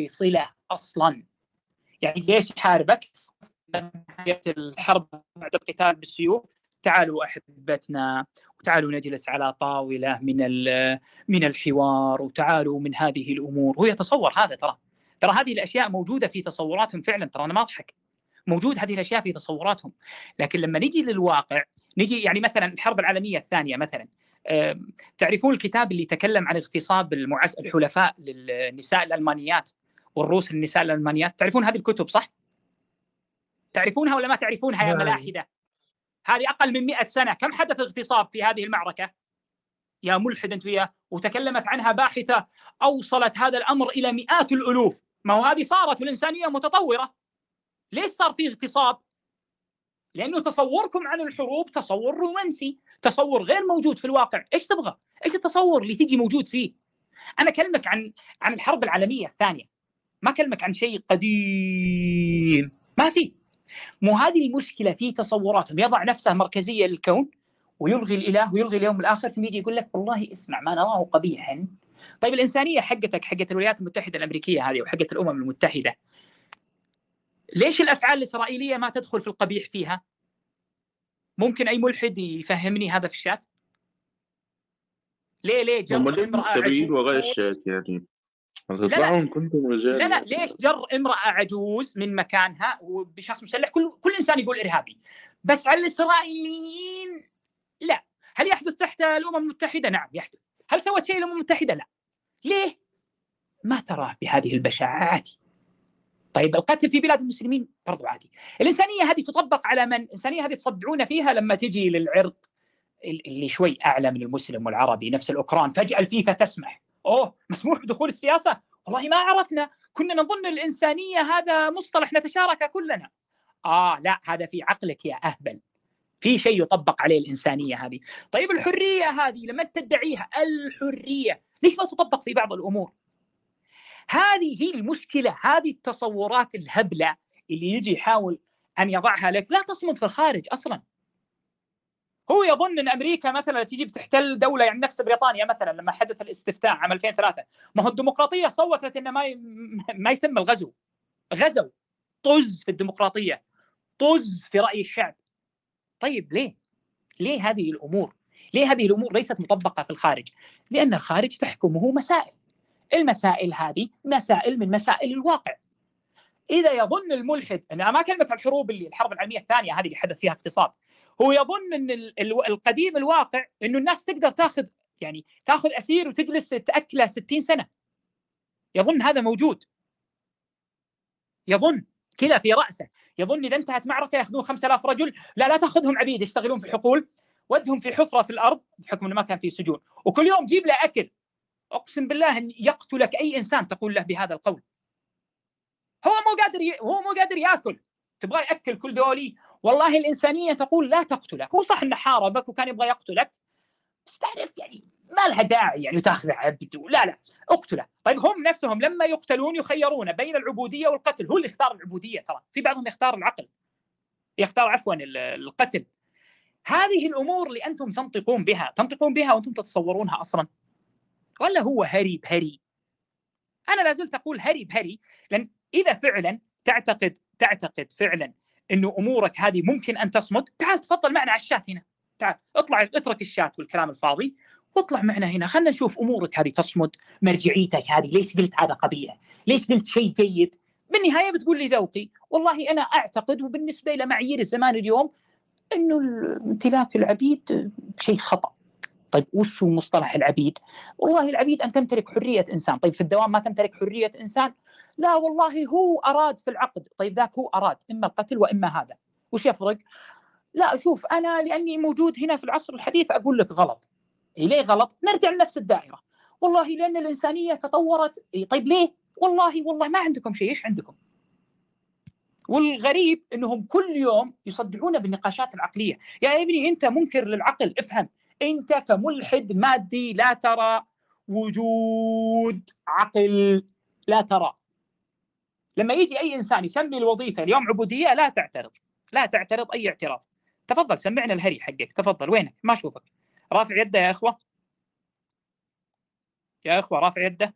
بصلة أصلا. يعني ليش يحاربك؟ نهاية الحرب بعد القتال بالسيوف. تعالوا أحبتنا وتعالوا نجلس على طاولة من من الحوار وتعالوا من هذه الأمور. هو يتصور هذا ترى. ترى هذه الأشياء موجودة في تصوراتهم فعلا. ترى أنا ما أضحك. موجود هذه الأشياء في تصوراتهم. لكن لما نجي للواقع نجي يعني مثلا الحرب العالمية الثانية مثلا. تعرفون الكتاب اللي تكلم عن اغتصاب المعس الحلفاء للنساء الألمانيات والروس للنساء الألمانيات؟ تعرفون هذه الكتب صح؟ تعرفونها ولا ما تعرفونها يا ملاحدة؟ هذه أقل من 100 سنة كم حدث اغتصاب في هذه المعركة؟ يا ملحد أنت وياه وتكلمت عنها باحثة أوصلت هذا الأمر إلى مئات الألوف. ما هو هذه صارت والإنسانية متطورة. ليش صار في اغتصاب؟ لأنه تصوركم عن الحروب تصور رومانسي تصور غير موجود في الواقع. إيش تبغى؟ إيش التصور اللي تجي موجود فيه؟ أنا أكلمك عن عن الحرب العالمية الثانية. ما أكلمك عن شيء قديم. ما في. مو هذه المشكلة في تصوراتهم. يضع نفسه مركزية للكون ويلغي الإله ويلغي اليوم الآخر. ثم يجي يقول لك والله اسمع ما نراه قبيحا. طيب الإنسانية حقتك حقت الولايات المتحدة الأمريكية هذه وحقت الأمم المتحدة ليش الأفعال الإسرائيلية ما تدخل في القبيح فيها؟ ممكن أي ملحد يفهمني هذا في الشات؟ ليه ليه جر امرأة الشات يعني؟ لا لا. لا لا. ليش جر امرأة عجوز من مكانها وبشخص مسلح؟ كل كل إنسان يقول إرهابي. بس على الإسرائيليين لا. هل يحدث تحت الأمم المتحدة؟ نعم يحدث. هل سوت شيء الامم المتحدة؟ لا. ليه؟ ما تراه بهذه البشاعه عادي طيب القتل في بلاد المسلمين برضو عادي. الإنسانية هذه تطبق على من؟ الإنسانية هذه تصدعون فيها لما تجي للعرق اللي شوي أعلى من المسلم والعربي نفس الأوكران. فجأة الفيفا تسمح. أوه مسموح بدخول السياسة؟ والله ما عرفنا. كنا نظن الإنسانية هذا مصطلح نتشاركه كلنا. آه لا هذا في عقلك يا أهبل. في شيء يطبق عليه الإنسانية هذه. طيب الحرية هذه لما تدعيها؟ الحرية. ليش ما تطبق في بعض الأمور؟ هذه هي المشكلة هذه التصورات الهبلة اللي يجي يحاول أن يضعها لك لا تصمد في الخارج أصلا. هو يظن إن أمريكا مثلا تجي بتحتل دولة يعني نفس بريطانيا مثلا لما حدث الاستفتاء عام 2003 ما هو الديمقراطية صوتت إنه ما ي... ما يتم الغزو. غزوا طز في الديمقراطية. طز في رأي الشعب. طيب ليه؟ ليه هذه الأمور؟ ليه هذه الأمور ليست مطبقة في الخارج؟ لأن الخارج تحكمه مسائل. المسائل هذه مسائل من مسائل الواقع. إذا يظن الملحد أنا ما كلمة الحروب اللي الحرب العالمية الثانية هذه اللي حدث فيها اغتصاب هو يظن إن القديم الواقع إنه الناس تقدر تاخذ يعني تاخذ أسير وتجلس تأكله 60 سنة. يظن هذا موجود. يظن كذا في رأسه. يظن إذا انتهت معركة يأخذون 5000 رجل. لا لا تأخذهم عبيد يشتغلون في الحقول ودهم في حفرة في الأرض بحكم إنه ما كان في سجون. وكل يوم جيب له أكل. أقسم بالله أن يقتلك أي إنسان تقول له بهذا القول. هو مو قادر ي... هو مو قادر يأكل. تبغى يأكل كل دولي والله الإنسانية تقول لا تقتله هو صح إنه حاربك وكان يبغى يقتلك. بس تعرف يعني ما لها داعي يعني تاخذ عبد. لا لا اقتله. طيب هم نفسهم لما يقتلون يخيرون بين العبودية والقتل. هو اللي اختار العبودية ترى. في بعضهم يختار العقل. يختار عفوا القتل. هذه الأمور اللي أنتم تنطقون بها تنطقون بها وأنتم تتصورونها أصلا. ولا هو هري بهري؟ أنا لا زلت أقول هري بهري لأن إذا فعلا تعتقد تعتقد فعلا إنه أمورك هذه ممكن أن تصمد تعال تفضل معنا على الشات هنا. تعال اطلع اترك الشات والكلام الفاضي واطلع معنا هنا. خلينا نشوف أمورك هذه تصمد مرجعيتك هذه ليش قلت هذا قبيح؟ ليش قلت شيء جيد؟ بالنهاية بتقول لي ذوقي والله أنا أعتقد وبالنسبة إلى معايير الزمان اليوم إنه امتلاك العبيد شيء خطأ. طيب وش هو مصطلح العبيد؟ والله العبيد أن تمتلك حرية إنسان، طيب في الدوام ما تمتلك حرية إنسان؟ لا والله هو أراد في العقد، طيب ذاك هو أراد إما القتل وإما هذا، وش يفرق؟ لا شوف أنا لأني موجود هنا في العصر الحديث أقول لك غلط. إيه ليه غلط؟ نرجع لنفس الدائرة. والله لأن الإنسانية تطورت، إيه طيب ليه؟ والله والله ما عندكم شيء، إيش عندكم؟ والغريب إنهم كل يوم يصدعون بالنقاشات العقلية، يا ابني أنت منكر للعقل افهم، انت كملحد مادي لا ترى وجود عقل لا ترى. لما يجي أي إنسان يسمي الوظيفة اليوم عبودية لا تعترض. لا تعترض أي اعتراض. تفضل سمعنا الهري حقك. تفضل وينك؟ ما أشوفك. رافع يده يا إخوة. يا إخوة رافع يده.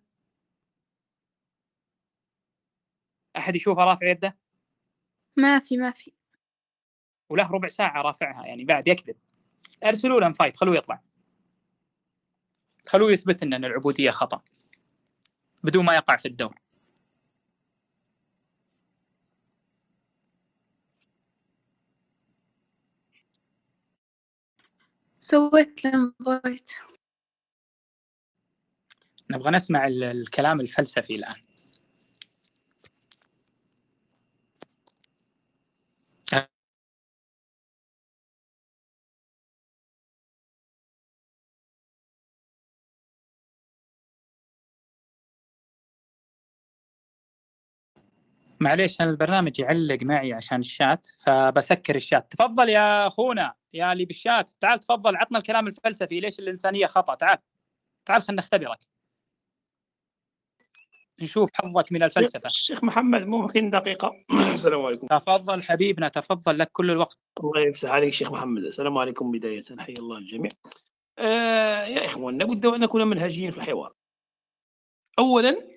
أحد يشوفه رافع يده؟ ما في ما في. وله ربع ساعة رافعها يعني بعد يكذب. أرسلوا له فايت خلوه يطلع. خلوه يثبت إن العبودية خطأ بدون ما يقع في الدور. سويت لمبويت نبغى نسمع الكلام الفلسفي الآن. معليش أنا البرنامج يعلق معي عشان الشات فبسكر الشات. تفضل يا أخونا يا اللي بالشات. تعال تفضل عطنا الكلام الفلسفي. ليش الإنسانية خطأ؟ تعال تعال خلينا نختبرك. نشوف حظك من الفلسفة. الشيخ محمد ممكن دقيقة؟ السلام عليكم. تفضل حبيبنا تفضل لك كل الوقت. الله يفتح عليك شيخ محمد. السلام عليكم بداية حي الله الجميع. آه يا إخوان لابد أن نكون منهجيين في الحوار. اولا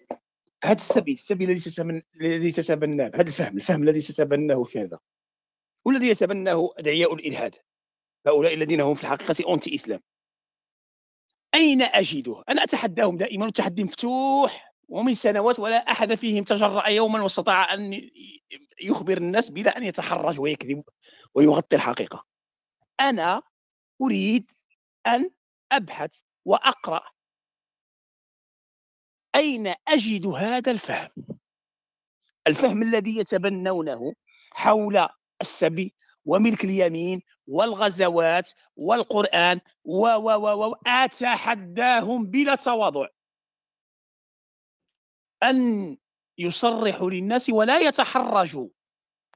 هذا السبي السبي الذي تتبن... الذي تتبناه هذا الفهم الفهم الذي تتبناه في هذا والذي يتبناه أدعياء الالحاد هؤلاء الذين هم في الحقيقة انتي اسلام أين اجده؟ أنا أتحداهم دائما والتحدي مفتوح ومن سنوات ولا أحد فيهم تجرأ يوما واستطاع أن يخبر الناس بلا أن يتحرج ويكذب ويغطي الحقيقة. أنا أريد أن أبحث وأقرأ أين أجد هذا الفهم؟ الفهم الذي يتبنونه حول السبي وملك اليمين والغزوات والقرآن و و و و أتحداهم بلا تواضع. أن يصرحوا للناس ولا يتحرجوا.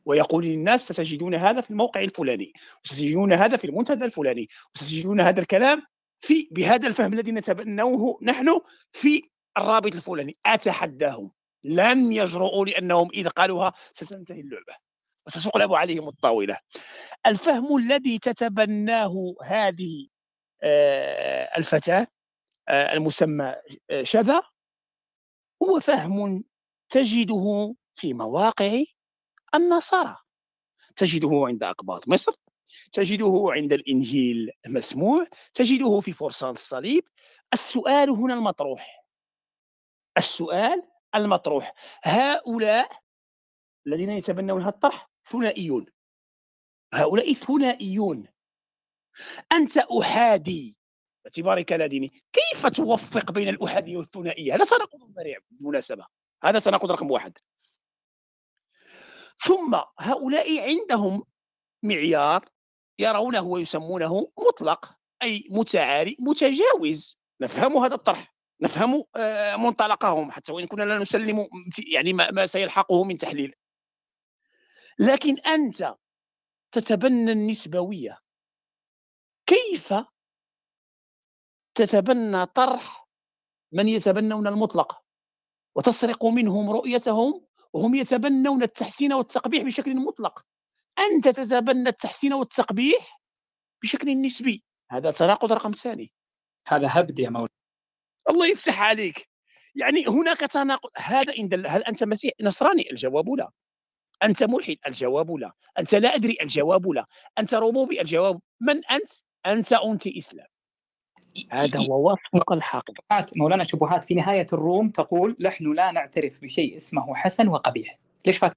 ويقول للناس ستجدون هذا في الموقع الفلاني وستجدون هذا في المنتدى الفلاني وستجدون هذا الكلام في بهذا الفهم الذي نتبنوه نحن في الرابط الفلاني أتحداهم. لن يجرؤوا لأنهم اذا قالوها ستنتهي اللعبة وستقلب عليهم الطاولة. الفهم الذي تتبناه هذه آه، الفتاة آه، المسمى آه، شذا هو فهم تجده في مواقع النصارى. تجده عند أقباط مصر تجده عند الإنجيل مسموع تجده في فرسان الصليب. السؤال هنا المطروح. السؤال المطروح. هؤلاء الذين يتبنون هذا الطرح ثنائيون. هؤلاء ثنائيون. أنت أحادي. باعتبارك لا ديني كيف توفق بين الأحادية والثنائية؟ هذا تناقض بالمناسبة. هذا تناقض رقم واحد. ثم هؤلاء عندهم معيار يرونه ويسمونه مطلق أي متعالي متجاوز. نفهم هذا الطرح. نفهم آه، منطلقهم حتى وإن كنا لا نسلم يعني ما سيلحقه من تحليل. لكن أنت تتبنى النسبوية. كيف تتبنى طرح من يتبنون المطلق؟ وتسرق منهم رؤيتهم وهم يتبنون التحسين والتقبيح بشكل مطلق. أنت تتبنى التحسين والتقبيح بشكل نسبي. هذا تناقض رقم ثاني. هذا هبد يا مولانا. الله يفتح عليك. يعني هناك تناقض. هذا إن دل هل أنت مسيح؟ نصراني الجواب لا. أنت ملحد؟ الجواب لا. أنت لا أدري؟ الجواب لا. أنت ربوبي الجواب من أنت؟ أنت أنت إسلام. هذا هو وفق الحقيقة مولانا شبهات في نهاية الروم تقول نحن لا نعترف بشيء اسمه حسن وقبيح. ليش فات